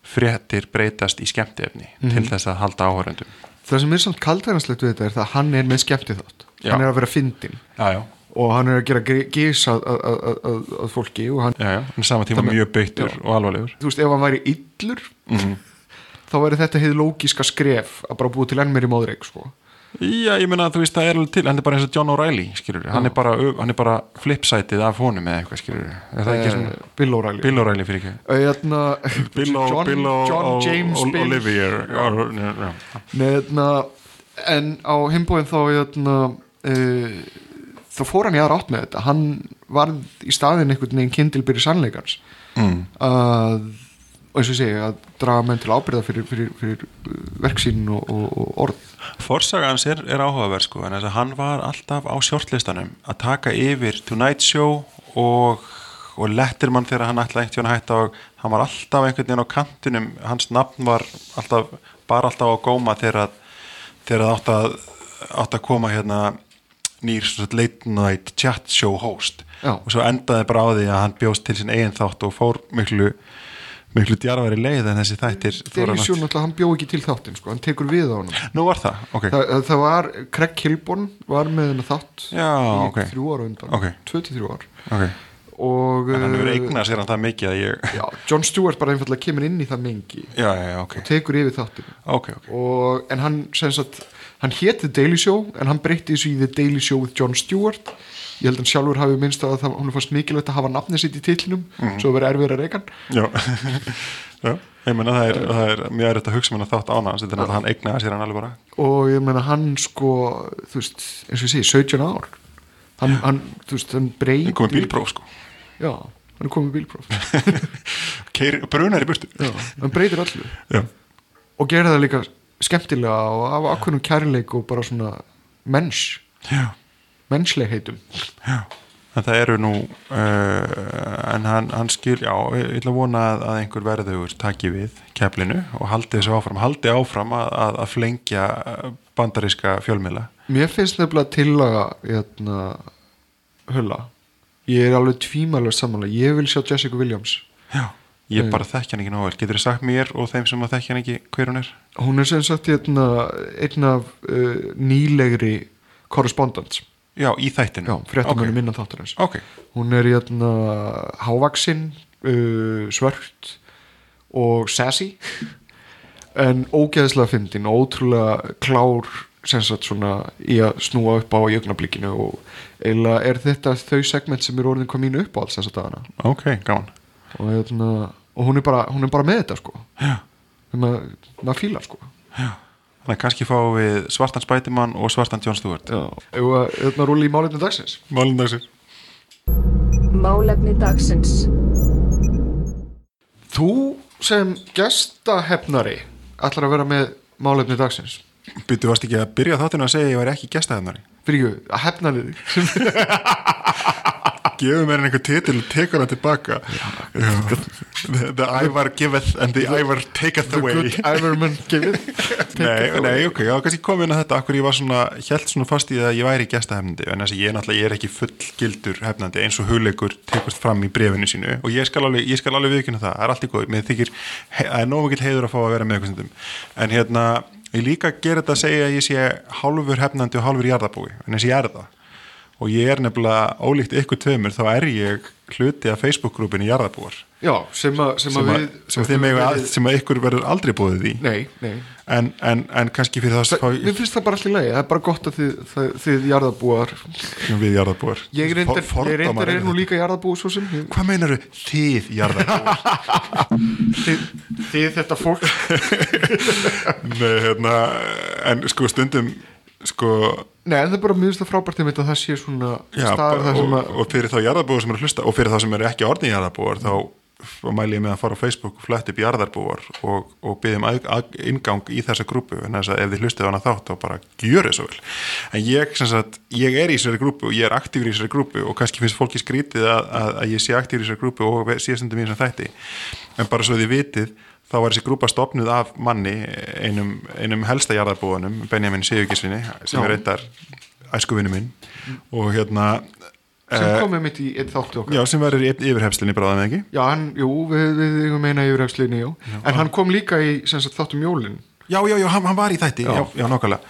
D: fréttir breytast í skemmtiefni
C: Mhm.
D: til þess að halda áhörundum
C: það sem er samt kaldhæðanslegt við þetta er það að hann er með skemmti þátt hann er að vera fyndin
D: já, já,
C: og hann er að gera gís að, að, að, að, fólki og hann,
D: já, já, en sama tíma
C: Þannig-
D: mjög beittur og alvarlegur.
C: Þú veist, ef hann væri illur þá væri þetta hefði lógiska skref að bara búið til enn meiri móðreik sko.
D: Já, ég meina að þú veist það er alveg til, hann er bara eins og John O'Reilly hann er bara, hann er bara flipsætið af honum eða eitthvað skilur er það
C: Eh, Bill O'Reilly.
D: Bill O'Reilly fyrir ekki.
C: Eðna,
D: Bill O-
C: John,
D: Bill
C: John James Bill.
D: Olivier. Já, já.
C: Neðna, en á himbóin þá eðna, uh, þá fór hann í aðra átt með þetta. Hann varð í staðin einhvern veginn kindilbyrði sannleikans.
D: Mm.
C: að og eins og ég segi að draga menn til ábyrða fyrir, fyrir, fyrir verksýn og, og, og orð.
D: Forsaga hans er, er áhugaverð sko en þess að hann var alltaf á shortlistanum að taka yfir Tonight Show og, og Letterman þegar hann ætlaði einhvern veginn að hætta og hann var alltaf einhvern veginn á kantunum hans nafn var alltaf bara alltaf á góma þegar það átt að, átt að koma hérna nýr late night chat show host.
C: Já.
D: og svo endaði bara á því að hann bjóst til sin eigin þátt og fór miklu miklu djarfari leið en þessi þættir hann
C: Show
D: að-
C: náttúrulega hann bjó ekki til þáttin sko, hann tekur við á honum.
D: Nú var það, ok.
C: Það, það var, Craig Kilborn var með hennar þátt
D: Já,
C: í
D: ok.
C: þrjú ára undan,
D: Ok.
C: 23 ár. Og
D: en hann hefur
C: uh,
D: eignað sér hann það mikið ég
C: já, John Stewart bara einfallega kemur inn í það mengi
D: Já, já, já, ok.
C: tekur yfir þáttin
D: Ok, ok.
C: Og, en hann sem sagt hann hétt The Daily Show en hann breytti þessu í The Daily Show with John Stewart. Ég held að hann sjálfur hafi minnst að það, hún fannst mikilvægt að hafa nafnið sitt í titlinum
D: Mhm.
C: svo verið erfiður að reyka hann.
D: Já, já Ég meina það er, það er mjög erfitt að hugsa mér þátt ána þetta er náttúrulega hann eignaði sér hann alveg bara.
C: Og ég meina hann sko veist, eins og ég segi, 17 ár. Hann, hann þú veist, hann breytir
D: Hann komið bílpróf sko.
C: Já, hann komið bílpróf.
D: Brunar í burtu.
C: Já, hann breytir allu
D: Já,
C: og gera það líka skemmtilega og af ákveðnum kærleik og bara svona menns,
D: já,
C: mennsleikheitum
D: já. En það eru nú uh, en hann, hann skil, já, ég ætla að vona að, að einhver verður taki við keflinu og haldi þessu áfram, haldi áfram að, að, að flengja uh, bandaríska fjölmiðla.
C: Mér finnst nefnilega tillaga hérna, hulla. Ég er alveg tvímælega samanlega ég vil sjá Jessica Williams.
D: Já, ég bara þekki hann ekki nóg vel. Getur þið sagt mér og þeim sem að þekki hann ekki hver hún er?
C: hún er sem sagt hérna, einn af uh, nýlegri korrespondents
D: Já, í þættinu
C: já, fréttamönnum
D: Ok.
C: innan þáttarins.
D: Ok,
C: hún er hérna hávaksinn uh, svört og sassy en ógeðslega fyndin og ótrúlega klár sem sagt svona í að snúa upp á í augnablikinu og eiginlega er þetta þau segment sem er orðin hvað mínu upp á alls þess að dagana.
D: Ok, gaman.
C: Og, hérna, og hún, er bara, hún er bara með þetta sko.
D: Já.
C: maður, maður fílar sko.
D: Þannig að kannski fáum við svartan Spætimann og svartan John Stewart.
C: Já. Að þetta rúli í málefni dagsins?
D: Málundagsir
E: Málefni dagsins.
C: Þú sem gestahefnari ætlar að vera með málefni dagsins.
D: Byttu varst ekki að byrja þáttinu að segja að ég væri ekki gestaðennari
C: fyrir ekki að hefnari þig
D: Gefur mér einhver titil og tekur hann tilbaka. The, the Ivar giveth and the Ivar taketh
C: The
D: away.
C: good Iverman gefið
D: Nei, nei, ok, já, kannski kom inn að þetta akkur ég var svona, held svona fast í það að ég væri gestahefnandi en þess að ég náttúrulega, ég er ekki full gildur hefnandi eins og hugleikur tekast fram í brefinu sínu og ég skal alveg, ég skal alveg viðkynna það, það er allt í góð mér þykir, það er nóg mikill heiður að fá að vera með eitthvað stundum, en hérna ég líka gera þetta að segja að ég sé hálfur hefnandi og hálfur jarðabúi, en þess ég er það og ég er nefnilega ólíkt ykkur tveimur, þá er ég hluti af Facebook-grúpinu jarðabúar
C: Já, sem að, sem
D: sem,
C: að
D: að,
C: við
D: sem, að, við, að, sem að ykkur verður aldrei búið því
C: Nei, nei.
D: En, en, en kannski fyrir það
C: Það, mér finnst það bara allir leið, það er bara gott að þið, það, þið jarðabúar
D: við jarðabúar
C: Ég reyndar,
D: For-
C: ég reyndar er nú líka jarðabúi svo sem. Ég-
D: hvað meinaru þið jarðabúar
C: þið, þið þetta fólk.
D: Nei, hérna, en sko stundum sko,
C: Nei, en það er bara mjög frábært að það sé svona
D: já,
C: staður það sem að
D: og fyrir þá jarðabúar sem eru hlusta og fyrir þá sem eru ekki orðin jarðabúar þá og mæli ég með að fara á Facebook og flett upp jarðarbúar og, og byggjum ingang í þessa grúpu en þess að ef þið hlustið á hana þátt þá bara gjör þess að vel. En ég, sem sagt, ég er í þessari grúpu og ég er aktífur í þessari grúpu og kannski finnst fólki skrítið að, að, að ég sé aktífur í þessari grúpu og sé stundum í þessum þætti. En bara svo þið vitið þá var þessi grúpa stopnuð af manni einum, einum helsta jarðarbúanum Benjamin Sigurgisvinni sem
C: Já.
D: er reyndar æskuvinu minn. Og hérna
C: sem
D: eh,
C: komið mitt í einn þáttu okkar.
D: Já, sem verður í yfirhefslinni bráðum ekki?
C: Já, hann, jú, við, við meina yfirhæfslinni, jú. En hann kom líka í, sem sagt, þáttum jólin.
D: Já, já, já, hann, hann var í þætti, já,
C: Já.
D: já, nákvæmlega.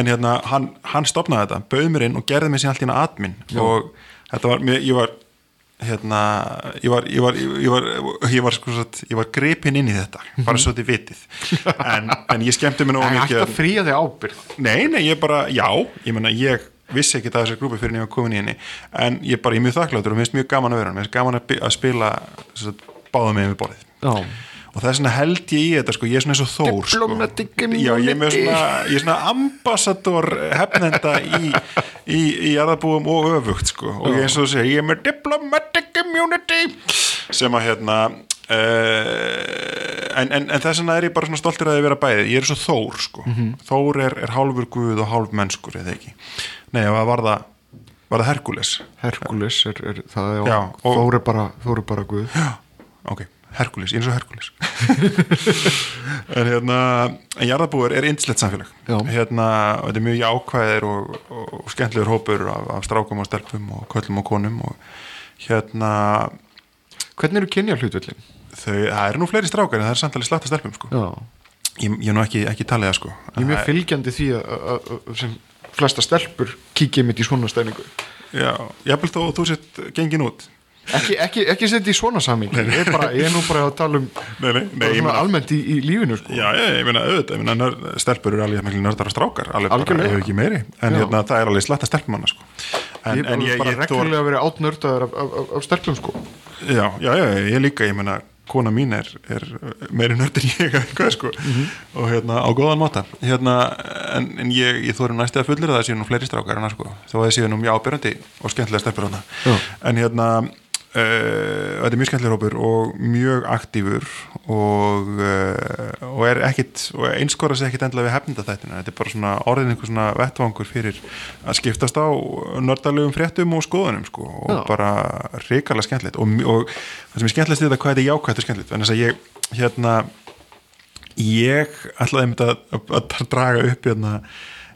D: En hérna, hann, hann stopnaði þetta bauð mér inn og gerði mig síðan allt í hana admin. Og þetta var, mér, ég var hérna, ég var ég var, ég var, ég var, sko, ég var gripinn inn í þetta, bara svo þið vitið. En, en ég skemmti mér nú
C: Það er
D: mikið
C: hægt að þig ábyrð
D: Nei, nei, ég bara, já, ég menna, ég vissi ekki það þessar grúpi fyrir en ég var komin í henni. En ég bara, ég er mjög þakkláttur og mér finnst mjög gaman að vera hann, mér finnst gaman að, spila sem sagt, báða með við borðið.
C: Já
D: og það er svona held ég í þetta sko, ég er svona eins og þór sko. Já, ég er með svona, ég er svona ambassador hefnenda í, í, í jarðabúum og öfugt sko. og ég er eins og þú segir, ég er með diplomatic immunity sem að hérna uh, en, en, en þess vegna er ég bara svona stoltur að þið vera bæðið, ég er svo þór sko. þór er, er hálfur guð og hálf mennskur eða ekki, nei, og það var það var það Herkules
C: Herkules er, er það, já,
D: Já, og-
C: Þór er bara, Þór er bara guð.
D: Já, ok, Herkules, eins og Herkules en hérna en jarðabúar er indislegt samfélag. Hérna, og þetta er mjög jákvæðir og, og, og skemmtilegur hópur af, af strákum og stelpum og köllum og konum og hérna
C: Hvernig eru kynja hlutvillin?
D: þau, það eru nú fleiri strákar en það er samtalið slatta stelpum sko. Ég, ég er nú ekki, ekki talið það sko.
C: Ég er mjög fylgjandi því að, sem flesta stelpur kíkja mitt í svona stæningu.
D: Já, jafnvel þó að þú sett gengin út
C: ekki, ekki, ekki setja í svona samingi ég, ég er nú bara að tala um
D: Nei, nei, nei, meina-
C: almennt í, í lífinu sko.
D: Já, ég, ég meina auðvitað, ég meina stelpur eru alveg miklu nördara strákar, alveg bara, ef ekki meiri. En hérna, það er alveg slatta stelpumanna sko. en,
C: ég er bara, reglulega verið átnördaður af, af, af, af stelpum sko.
D: já, já, já, ég líka, ég meina kona mín er, er meiri nörd en ég hvað, sko,
C: Mhm.
D: og hérna á góðan máta. Hérna, en, en ég, ég þóri næstu að fullir að það séu nú fleiri strákar en það sko, þó að það séu nú mjög ábyrjandi og skemmtilega stelpur en hérna þetta er mjög skemmtilegur hópur og mjög aktífur og, uh, og er ekkit og einskora sig ekkit endilega við hefnda þættina þetta er bara svona orðin einhver svona vettvangur fyrir að skiptast á nördalegum fréttum og skoðunum sko og
C: Já.
D: bara ríkarlega skemmtilegt og, og það sem er skemmtilegst þetta hvað þetta er jákvæmt og skemmtilegt en þess að ég hérna ég ætlaði einmitt að, að, að draga upp hérna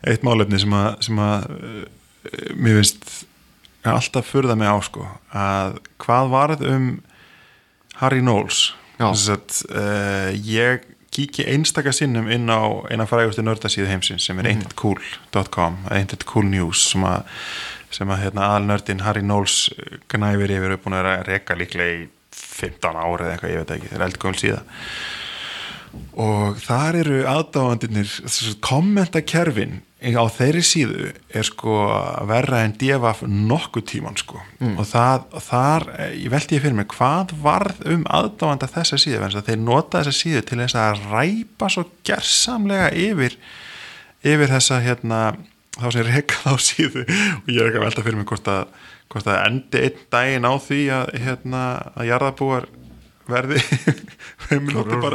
D: eitt málefni sem að, sem að uh, mér finnst alltaf furða mig á sko að hvað varð um Harry Knowles? Að, uh, ég kíki einstaka sinnum inn á eina frægustu nördasíðu heimsins sem er internetcool.com Internet Cool News sem að, sem að hérna, aðalnördin Harry Knowles gnæfir yfir upp að vera að reka líklega í 15 ári eða eitthvað, ég veit ekki, það er eldgömul síða. Og þar eru aðdáðandirnir kommentakerfin á þeirri síðu er sko verra en divaf nokkuð tíman sko. Og það, þar, eh, ég veldi ég fyrir mig hvað varð um aðdáðanda þessa síðu? Þess að þeir nota þessa síðu til þess að ræpa svo gersamlega yfir yfir þessa hérna þá sem reka þá síðu. Og ég er ekki að velta fyrir mig hvort að, hvort að endi einn daginn á því að hérna að jarðabúar verði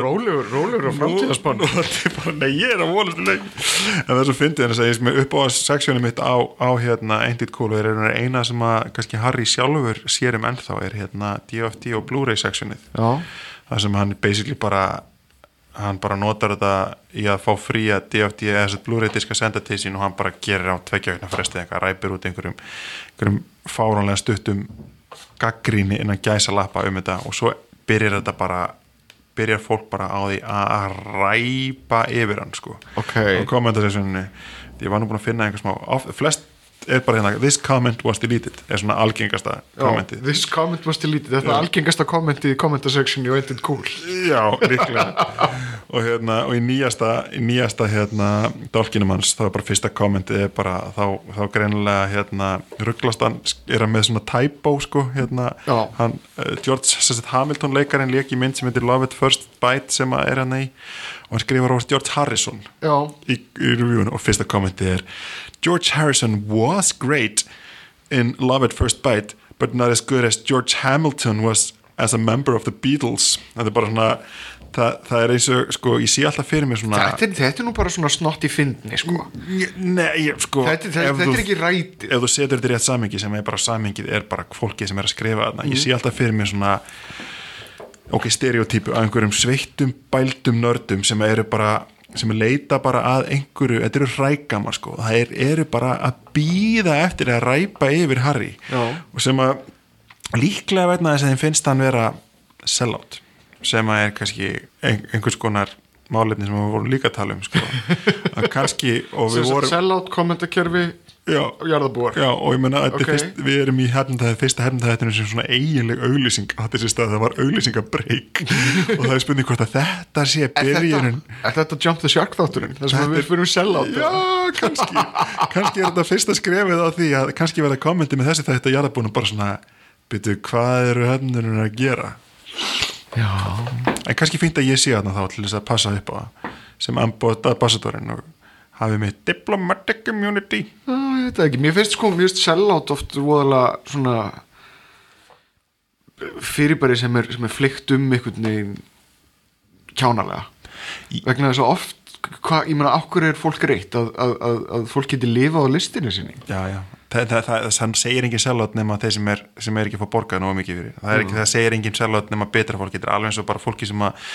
C: rólegur,
D: noti bara, nei ég er að vonast til leik en það er svo fyndið en þess að ég sem upp á seksjónu mitt á, á hérna Ain't It Cool og þeir eru eina sem að kannski Harry sjálfur sér um ennþá er hérna DFT og Blu-ray seksjónið
C: Já,
D: það sem hann basically bara hann bara notar þetta í að fá fría DFT eða þess að Blu-ray diska senda til sín og hann bara gerir á tveggjaugna fresti eitthvað, ræpir út einhverjum, einhverjum fáránlega stuttum gaggríni innan gæsa lappa um þetta. Og svo byrjar þetta bara byrjar fólk bara á því að ræpa yfir hann sko
C: Ok.
D: og kommentasessjóninni ég var nú búin að finna einhver smá flest er bara hérna this comment was deleted er svona algengasta
C: já
D: kommentið
C: this comment was deleted Þetta er algengasta kommentið í kommentasection í Ain't It Cool.
D: Já, líklega og, hérna, og í nýjasta, í nýjasta hérna, dálkinum hans, þá er bara fyrsta kommentið er bara, þá, þá greinilega hérna, rugglast hann, er hann með svona typo, sko, hérna. Hann, uh, George Hamilton leikarinn leik í mynd sem heitir Love at First Bite sem að er hann í, og hann skrifar á George Harrison
C: Já,
D: í, í reviewinu. Og fyrsta kommentið er George Harrison was great in Love at First Bite but not as good as George Hamilton was as a member of the Beatles. Þetta er bara svona það, það er eins og, sko, ég sé alltaf fyrir mér svona
C: þetta, er, þetta er nú bara svona snott í fyndni sko.
D: Nei, ég, sko
C: þetta, þetta,
D: ef
C: þetta
D: þú-
C: er ekki rætið.
D: ef þú setur þetta í rétt samingi sem er bara samingið er bara fólkið sem er að skrifa þarna.
C: Mhm.
D: ég sé alltaf fyrir mér svona ok, stereotypu af einhverjum sveittum bældum nördum sem eru bara sem leita bara að einhverju þetta eru hrækama sko, það er, eru bara að býða eftir að ræpa yfir Harry
C: Já.
D: og sem að líklega veitna þess að þeim finnst hann vera sellout sem að er kannski ein, einhvers konar málefni sem við vorum líka að tala um sko. að kannski vorum
C: sellout kommentarkerfi og jarðabúar
D: Já, og ég menna að
C: Ok.
D: okay. fyrst, við erum í hefndaði, fyrsta hefndaðinu sem svona eiginleg auglýsing stað, það var auglýsingabreik og það er spurning hvort að þetta sé
C: er þetta,
D: byrjunin
C: er þetta Jump the Shark þátturinn sem
D: Þetta
C: við
D: er-
C: fyrir sellout
D: Já, kannski kannski er þetta fyrsta skrefið á því að kannski verða kommenti með þessi þetta jarðabúinu bara svona, byrju, hvað eru hefnunum að gera. En kannski fínt að ég sé þarna þá til þess að passa upp á það sem ambassadorinn og hafi mitt diplomatic community
C: Já, ég veit ekki, mér finnst sko, mér finnst sellout oft voðalega svona fyrirbæri sem er, sem er flykt um einhvern veginn kjánalega vegna þess að oft hva, ég meina, okkur er fólk reitt? Að, að, að, að fólk geti lifað á listinu sinni?
D: Já, já, það, það, það, það segir engin sellátt nema þeir sem er, sem er ekki að fá borgað nógu mikið fyrir, það, ekki, það segir engin sellátt nema betra fólk, þetta er alveg eins og bara fólki sem að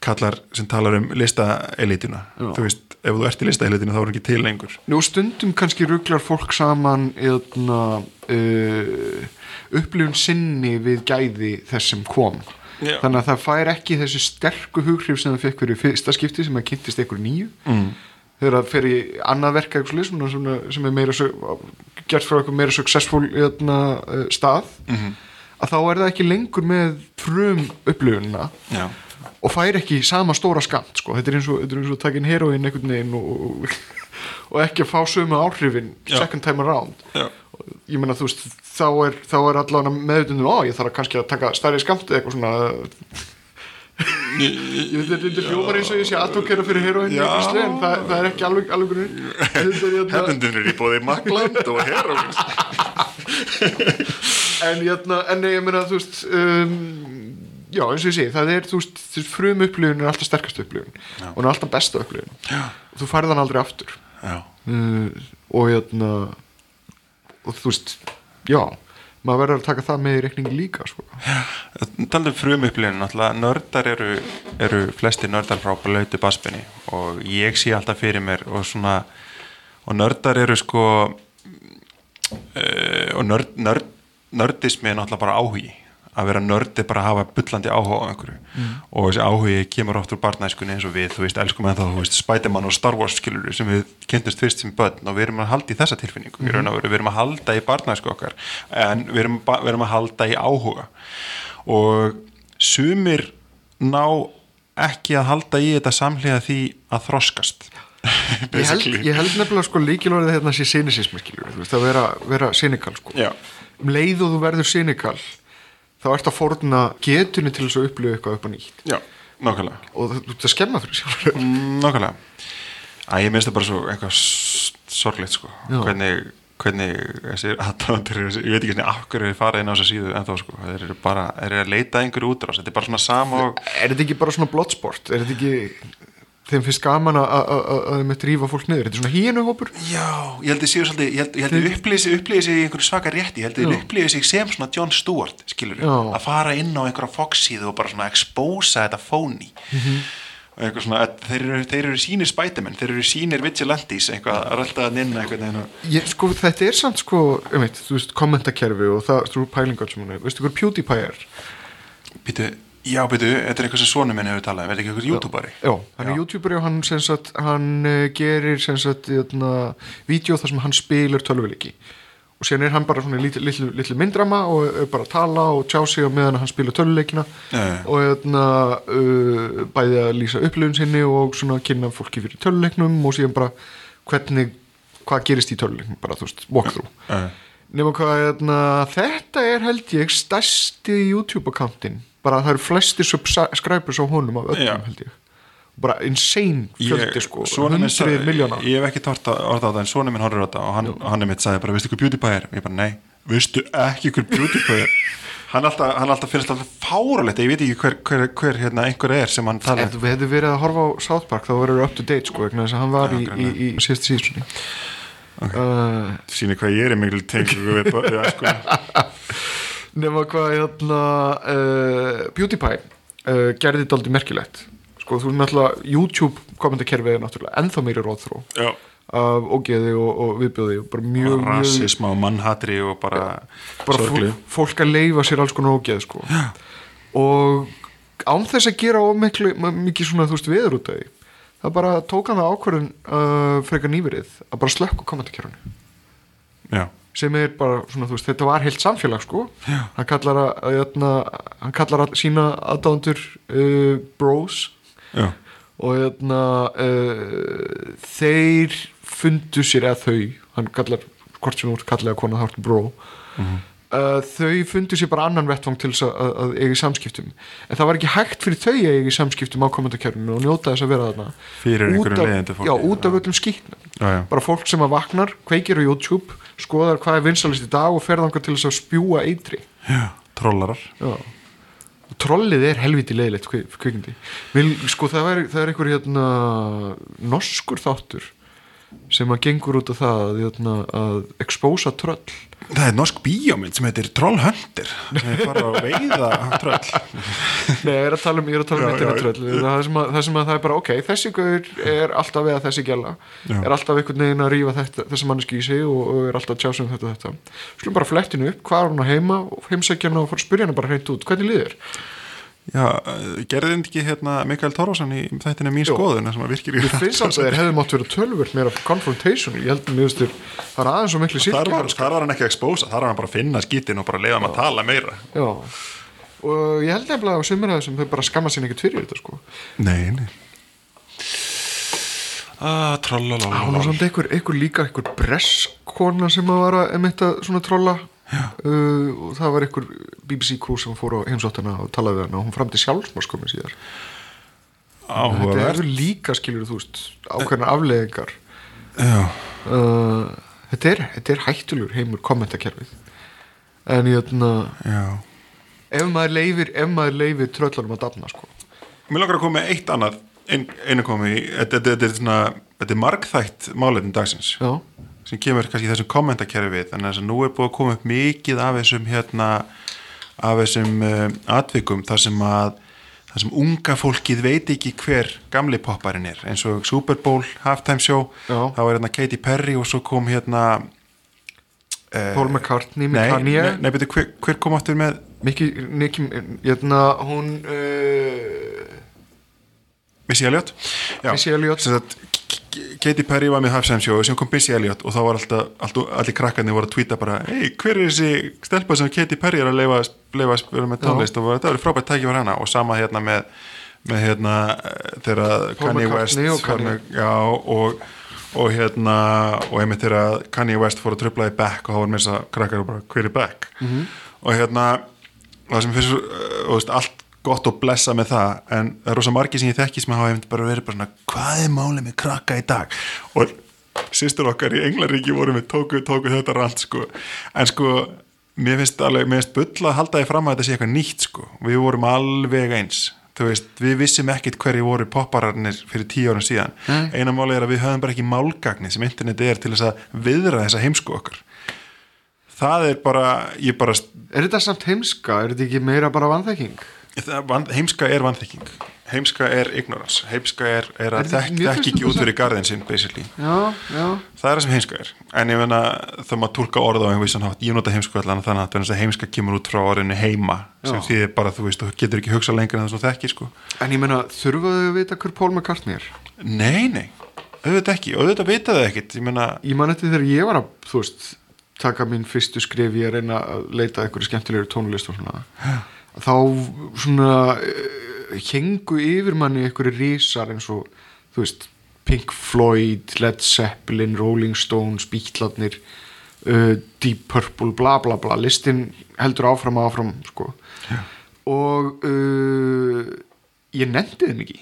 D: kallar, sem talar um listaelituna, þú veist ef þú ert í listaelituna þá er ekki til lengur.
C: Nú stundum kannski ruglar fólk saman eðna uh, upplifun sinni við gæði þess sem kom.
D: Já.
C: þannig að það fær ekki þessi sterku hughrif sem það fekk fyrir fyrsta skipti sem það kynntist einhver nýju. Mm. Þegar það fer í annað verk sem er meira gert frá eitthvað meira successful eðna, uh, stað
D: Mhm.
C: að þá er það ekki lengur með frum upplifunina
D: Já,
C: og fær ekki sama stóra skamt sko. þetta er eins og, er og takin heroin einhvern veginn og, og, ekki að fá sömu áhrifin
D: Já.
C: second time around
D: já,
C: ég meina þú veist þá er, er allavega meðutundum á ég þarf kannski að taka stærri skamt eða eitthvað svona þetta hljómar eins og ég sé aðtókera fyrir heroin
D: Já.
C: en það, það er ekki alveg alveg hérna-
D: hefnundin er í bóði Makland og Heroin
C: en, hérna, en ég meina þú veist um, já eins og ég segi það er þú veist frum upplifun er alltaf sterkast upplifun. Og hún er alltaf besta upplifun. Og þú færð hann aldrei aftur. Uh, og hérna og þú veist já maður verður að taka það með í reikningi líka sko.
D: Talandi um frumupplifun, náttúrulega nördar eru, eru flesti nördar frá blötu baspenni og ég sé alltaf fyrir mér og svona og nördar eru sko uh, og nörd, nörd, nördismi er náttúrulega bara áhugi að vera nördi bara að hafa bullandi áhuga á einhverju. Og þessi áhugi kemur oft úr barnæskunni eins og við, þú veist, elskum en þá þú veist, Spiderman og Star Wars skilur sem við kynntumst fyrst sem börn og við erum að halda í þessa tilfinningu, við, erum að, við erum að halda í barnæsku okkar, en við erum, við erum að halda í áhuga. Og sumir ná ekki að halda í þetta samhliða því að þroskast
C: ég, held, ég held nefnilega sko líkilorðið hérna sé sinisismi skiljur, þú veist að vera, vera sinikal sko.
D: Já,
C: um leið og þú verður sinikal þá ert að fórna getunni til þess að upplifa eitthvað upp á nýtt.
D: Já, nákvæmlega.
C: Og þú ert að skemma fyrir sjálfur
D: Mm, Nákvæmlega. Æ, ég minnst það bara svo eitthvað s- sorglegt sko.
C: Já.
D: hvernig, hvernig þessi aðdáðandur ég veit ekki hvernig af hverju þið farið inn á þessa síðu en þá sko, þeir eru bara, þeir eru að leita að einhverju útrás, þetta er bara svona sama og
C: er þetta ekki bara svona bloodsport? Er þetta ekki þeim finnst gaman að- að drífa fólk niður. Þetta er svona hínuhópur
D: Já, ég held að séu svolítið, ég held, ég held að upplýði sig, upplýði sig í einhverju svaka rétti, ég held að
C: Já.
D: upplýði sig sem svona John Stewart, skilur
C: Já.
D: að fara inn á einhverja Fox-síðu og bara svona expósa þetta fóni
C: Mhm.
D: og eitthvað svona, þeir eru, þeir eru sínir Spiderman, þeir eru sínir Vigilantes eitthvað, að rölda að nynna eitthvað
C: ég, sko, þetta er samt sko um eitt, þú veist, kommentakerfi og það þú pælingar sem hún er, veistu hver PewDiePie er?
D: Býtu, já, býtu, þetta er eitthvað sem svonu minn hefur talað, um, er þetta ekki eitthvað youtuberi?
C: já, hann er youtuberi og hann sagt, hann uh, gerir jötna, vídeo þar sem hann spilar tölvuleiki. Og síðan er hann bara svona litlu myndrama og er bara að tala og tjá sig á meðan hann spilar tölvuleikina.
D: Já.
C: og jötna, uh, bæði að lýsa upplifun sinni og svona kynna fólki fyrir tölvuleiknum og síðan bara hvernig hvað gerist í tölvuleiknum, bara þú veist, walkthrough.
D: Uh,
C: Nefnum hvað, hérna, þetta er held ég stærsti YouTube-akkántin bara það eru flesti subscribers á honum af öllum
D: Já.
C: held ég. Bara insane fjöldi sko.
D: sonur minn
C: hundrið
D: sagði-
C: miljóna
D: Ég hef ekki tort að orða á það en svona minn horfður á þetta og hann, hann er mitt sagði bara, veistu hvað PewDiePie er? Ég bara, nei, veistu ekki hver PewDiePie er? Hann alltaf, hann alltaf finnst alltaf fáralegt ég veit ekki hver, hver, hver hérna einhver er sem hann tala
C: Ef þú hefði verið að horfa á South Park þá verður up to date sko þess að hann var í, í, í síðasta síðstunni uh,
D: síni hvað ég er í mikil tengu við sko.
C: Nema hvað hérna uh, PewDiePie uh, gerði þetta aldrei merkilegt sko þú er náttúrulega YouTube kommentarkerfið er náttúrulega ennþá meiri róðþró
D: Já.
C: af ógeði og, og viðbjóði og bara mjög, mjög
D: rasisma og mannhatri og bara,
C: bara
D: sorglu
C: fólk, að leifa sér alls konar ógeð sko. og án þess að gera of miklu, mikið svona þú veist viður út af því það bara tók hann það ákvörðun uh, frekar nýverið að bara slökku kommentarkerfinu
D: Já.
C: Sem er bara svona þú veist þetta var heilt samfélag sko
D: Já.
C: hann kallar að, að, að hann kallar að sína aðdándur uh, bros
D: Já.
C: og hérna uh, þeir fundu sér eða þau hann kallar, hvort sem þú kallar að kona þá ertu bró
D: Mhm.
C: uh, þau fundu sér bara annan vettvang til þess að, að eiga í samskiptum en það var ekki hægt fyrir þau að eiga í samskiptum á kommentarkerfinu og njóta þess að vera þarna
D: Fyrir
C: Út
D: einhverjum leiðindi fólki.
C: já, út af öllum skýtnum bara fólk sem að vaknar, kveikir á YouTube skoðar hvað er vinsalist í dag og ferðangar til þess að spjúa eitri
D: Já. trollarar
C: Já. Trollið er helviti leiðilegt kvi- kvikindi Vil, sko það er, það er einhver hérna norskur þáttur sem að gengur út af það að, hérna, að expósa tröll.
D: Það er norsk bíómynd sem heitir Trollhunter Það er bara að veiða tröll.
C: Nei, ég er að tala um, að tala um
D: Já, já,
C: tröll. Það sem, að, það sem að það er bara, ok, þessi gaur er alltaf við að þessi gæla. Er alltaf einhvern veginn að þetta, þessa manneski í sig og, og er alltaf að tjá sig um þetta og þetta. Skulum bara flettinu upp, hvað er hún að heima heimsækja hana og fara að spyrja hana bara hreint út. Hvernig liður?
D: Já, eh, gerði þið ekki hérna Mikael Torfason í þættinu mín skoðun sem að virkir í
C: Mér finnst alltaf að þeir hefði mátt vera tölvöld meira confrontation, ég held að mér þér það er aðeins svo miklu
D: Þar var,
C: sirkjum
D: þar var hann ekki að expósa, þar var hann bara að finna skítin og bara leiða hann að tala meira.
C: Já, og ég held nefnilega á sumir að þessum þau bara skamma sín ekkert fyrir þetta sko.
D: Nei, nei. Ah,
C: var
D: trollalala
C: samt einhver, einhver líka einhver bresskona sem að vara emitt að svona trolla uh, og það var einhver BBC crew sem fór á heimsóttina og talaði við hana og hún framti sjálfsmárskomi síðar. Þetta
D: Áhugavert
C: eru líka skilur þú veist ákveðnar afleðingar
D: Já,
C: uh, þetta, er, þetta er hættulur heimur kommentakerfið. En ég þannig
D: já.
C: ef maður leifir, ef maður leifir tröllanum að dafna sko.
D: Mér langar að koma með eitt annað ein, einu komi, þetta, þetta, þetta er svona þetta er margþætt málefnin dagsins.
C: Já,
D: sem kemur kannski í þessum kommentakerfi þannig að nú er búið að koma upp mikið af þessum hérna af þessum uh, atvikum þar sem að þar sem unga fólkið veit ekki hver gamli popparinn er. Eins og Super Bowl halftime show
C: Já.
D: þá var hérna Katy Perry og svo kom hérna uh,
C: Paul McCartney
D: nei,
C: Kanye.
D: nei, nei betur, hver, hver kom aftur með?
C: Mikki, Nikki, hérna hún uh,
D: Missy Elliot Já, K- K- Katy Perry var með og sem kom Missy Elliot og þá var alltaf, alltaf allir krakkarnir voru að tweeta bara hei, hver er þessi stelpa sem Katy Perry er að leifa, að spila með tónlist? Og það var frábært tæki var hana og sama hérna með, með hérna eh, þegar Kanye West
C: og Kanye.
D: já, og, og hérna og einmitt þegar Kanye West fór að tröfla í back og þá var með þess að krakkar og bara hver er back?
C: Mhm.
D: og hérna það sem finnst svo, uh, þú veist, allt gott og blessa með það en það er rosa margir sem ég þekki sem hafa bara verið bara svona hvað er málið með krakka í dag? Og sýstur okkar í Englaríki voru með tóku, tóku þetta rand sko. En sko mér finnst alveg, mér finnst bull að halda því fram að þetta sé eitthvað nýtt sko. Við vorum alveg eins. Þú veist, við vissum ekkit hverju voru poppararnir fyrir tíu árum síðan. Eina máli er að við höfum bara ekki málgagni sem interneti er til þess að viðra þessa heimsku okkar. Það er bara, bara
C: Er þetta samt heimska? Er þetta ekki meira bara vanþekking?
D: Heimska er vanþekking. Heimska er ignorance. Heimska er, er að
C: Er þetta-
D: þekk,
C: mér
D: þekk
C: finnst
D: ekki
C: þetta
D: út fyrir garðin sinn basically,
C: Já, já.
D: Það er það sem heimska er. En ég menna þá maður tólka orða á einhvern vissan hátt ég nota heimsku allan þannig að heimska kemur út frá orðinu heima sem
C: Já.
D: þýðir bara þú veist, þú getur ekki hugsa lengur en það sem þú þekkir sko.
C: En ég meina, þurfaðu að vita hver Paul McCartney er?
D: nei, nei, auðvitað ekki. Auðvitað vita það ekkit ég menna,
C: Ég þegar ég var að, þú veist taka mín fyrstu skrif í að reyna að leita að einhverju skemmtilegur tónlist og svona þá svona hengu yfir manni einhverju rísar eins og þú veist Pink Floyd, Led Zeppelin Rolling Stones, Beatlarnir uh, Deep Purple bla bla bla, listin heldur áfram áfram sko. Og uh, ég nefndi þeim ekki.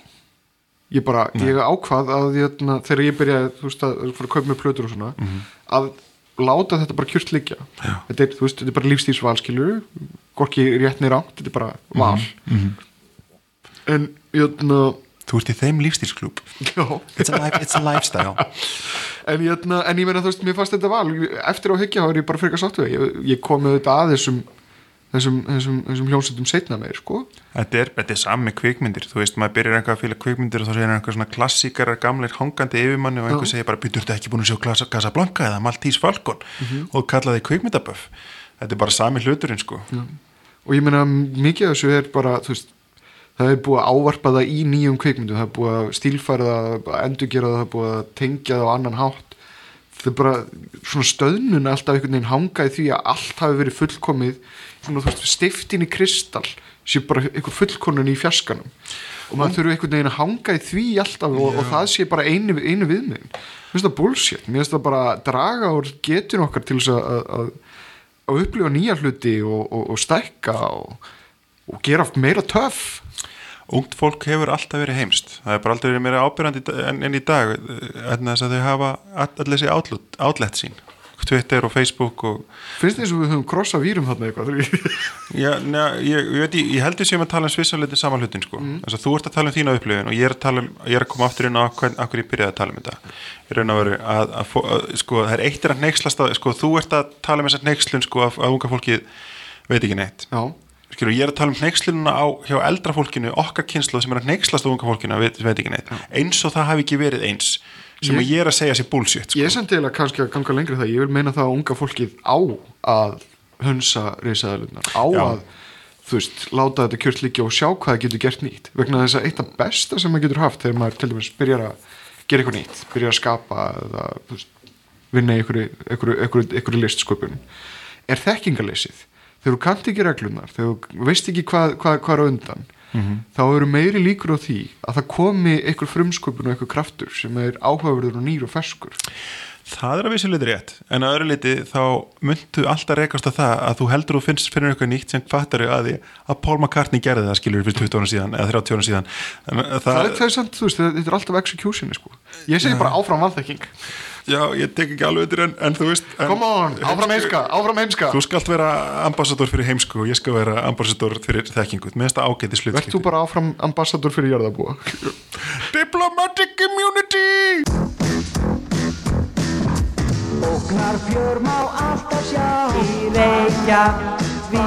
C: Ég bara, ég ákvað að ég, þegar ég byrjaði þú veist að fór að kaupa með plötur og svona að láta þetta bara kjört liggja. Þetta er, veist, þetta er bara lífstíðsvalskilur gorki réttni rátt, þetta er bara val. En jötna
D: Þú ert í þeim lífstílsklúb
C: já,
D: It's it's a lifestyle.
C: En, jötna, en ég meina þú veist, mér fannst þetta val. Eftir á hyggja þá er ég bara frekar sáttu ég, ég kom með þetta að þessum þessum, þessum, þessum hljómsveitum setna meir sko.
D: Þetta er, þetta er sami kvikmyndir Þú veist, maður byrjar eitthvað að fíla kvikmyndir og þá segir einhver svona klassíkarar gamlir hangandi yfirmanni og einhver segir bara, byrjur þetta ekki búin að sjá Casa- Casablanca eða Maltese Falcon? Og kallaði kvikmyndaböf Þetta er bara sami hluturinn sko.
C: Og ég meina mikið af þessu er bara veist, það er búið að ávarpa það í nýjum kvikmyndum, það er búið að stílfæra það að endurgera það, það er bara svona stöðnun alltaf einhvern veginn hanga í því að allt hafi verið fullkomið svona þú veist, stiftin í kristall sé bara einhver fullkonun í fjarskanum. Og maður þurfi einhvern veginn að hanga í því alltaf og, og það sé bara einu, einu viðminn mér finnst það bullshit, mér finnst það bara draga úr getun okkar til þess að, að, upplifa nýja hluti og, og, og stækka og, og gera meira töff
D: Ungt fólk hefur alltaf verið heimst Það er bara aldrei verið meira ábyrjandi en, en í dag en þess að þau hafa allir þessi outlet sín. Twitter og Facebook og
C: finnst þess að við höfum krossa vírum þarna eitthvað?
D: Já, neða, ég, ég, veit, ég, ég heldur sem að tala um svissalöndin saman hlutin sko. þess að þú ert að tala um þína upplifin og ég er að, tala um, ég er að koma aftur inn á hvern, akkur ég byrjaði að tala um þetta. Ég raun að veru að, að, að sko, það er eitt er að neykslast að sko, þú ert að tala um þessar neykslun sko, að unga fólkið veit ekki neitt.
C: Já,
D: Skilur, ég er að tala um neykslununa á hjá eldra fólkinu, okkar kynslu sem er að neykslast á unga fólkinu, veit, veit ekki neitt. Eins og það hafi ekki verið eins sem
C: Ég-
D: ég er að segja sér bullshit sko.
C: ég er samt til að kannski að ganga lengri það, ég vil meina það að unga fólkið á að hunsa reysaðalunar, á
D: Já.
C: að þú veist, láta þetta kjört líka og sjá hvað það getur gert nýtt, vegna þess að eitt af besta sem maður getur haft þegar maður til dæmis byrjar að gera eitthvað nýtt, byrjar að skapa eða veist, vinna í einhverju, einhverju listsköpun er þekkingarleysið þegar þú kannt ekki reglunar, þegar þú veist ekki hvað, hvað, hvað er undan þá eru meiri líkur á því að það komi einhver frumsköpun og einhver kraftur sem er áhugaverður og nýr og ferskur.
D: Það er að vissu liti rétt, en að öðru liti þá myndu alltaf rekast á það að þú heldur og finnst fyrir eitthvað nýtt sem fattar að því að Paul McCartney gerði það skilur fyrir 20 ára síðan eða 30 ára síðan. En
C: það,
D: það,
C: er, það er samt, þú veist, þetta er alltaf execution sko. ég segi bara áfram vannþekking
D: Já, ég tek ekki alveg undir en, en þú veist en,
C: come on, áfram heimska, áfram heimska.
D: Þú skalt vera ambassador fyrir heimsku og ég skal vera ambassador fyrir þekkingu. Mér finnst það ágæti
C: Verð þú
D: slutskipti
C: bara áfram ambassador fyrir jörðabúa
D: Diplomatic immunity!
I: Ógnar fjör má alltaf sjá. Í Reykjavík.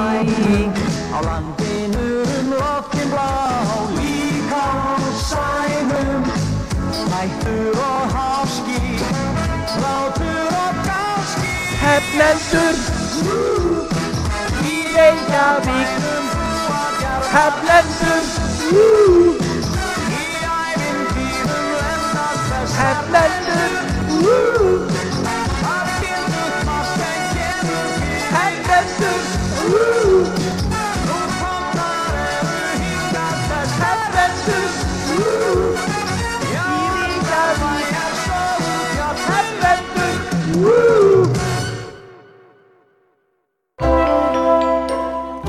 I: Á landinu um loftin blá. Líka á sænum. Hættur og háski Látur og gáski Hefnendur Í Reykjavík Hefnendur Í ævintýrum lendast best. Hefnendur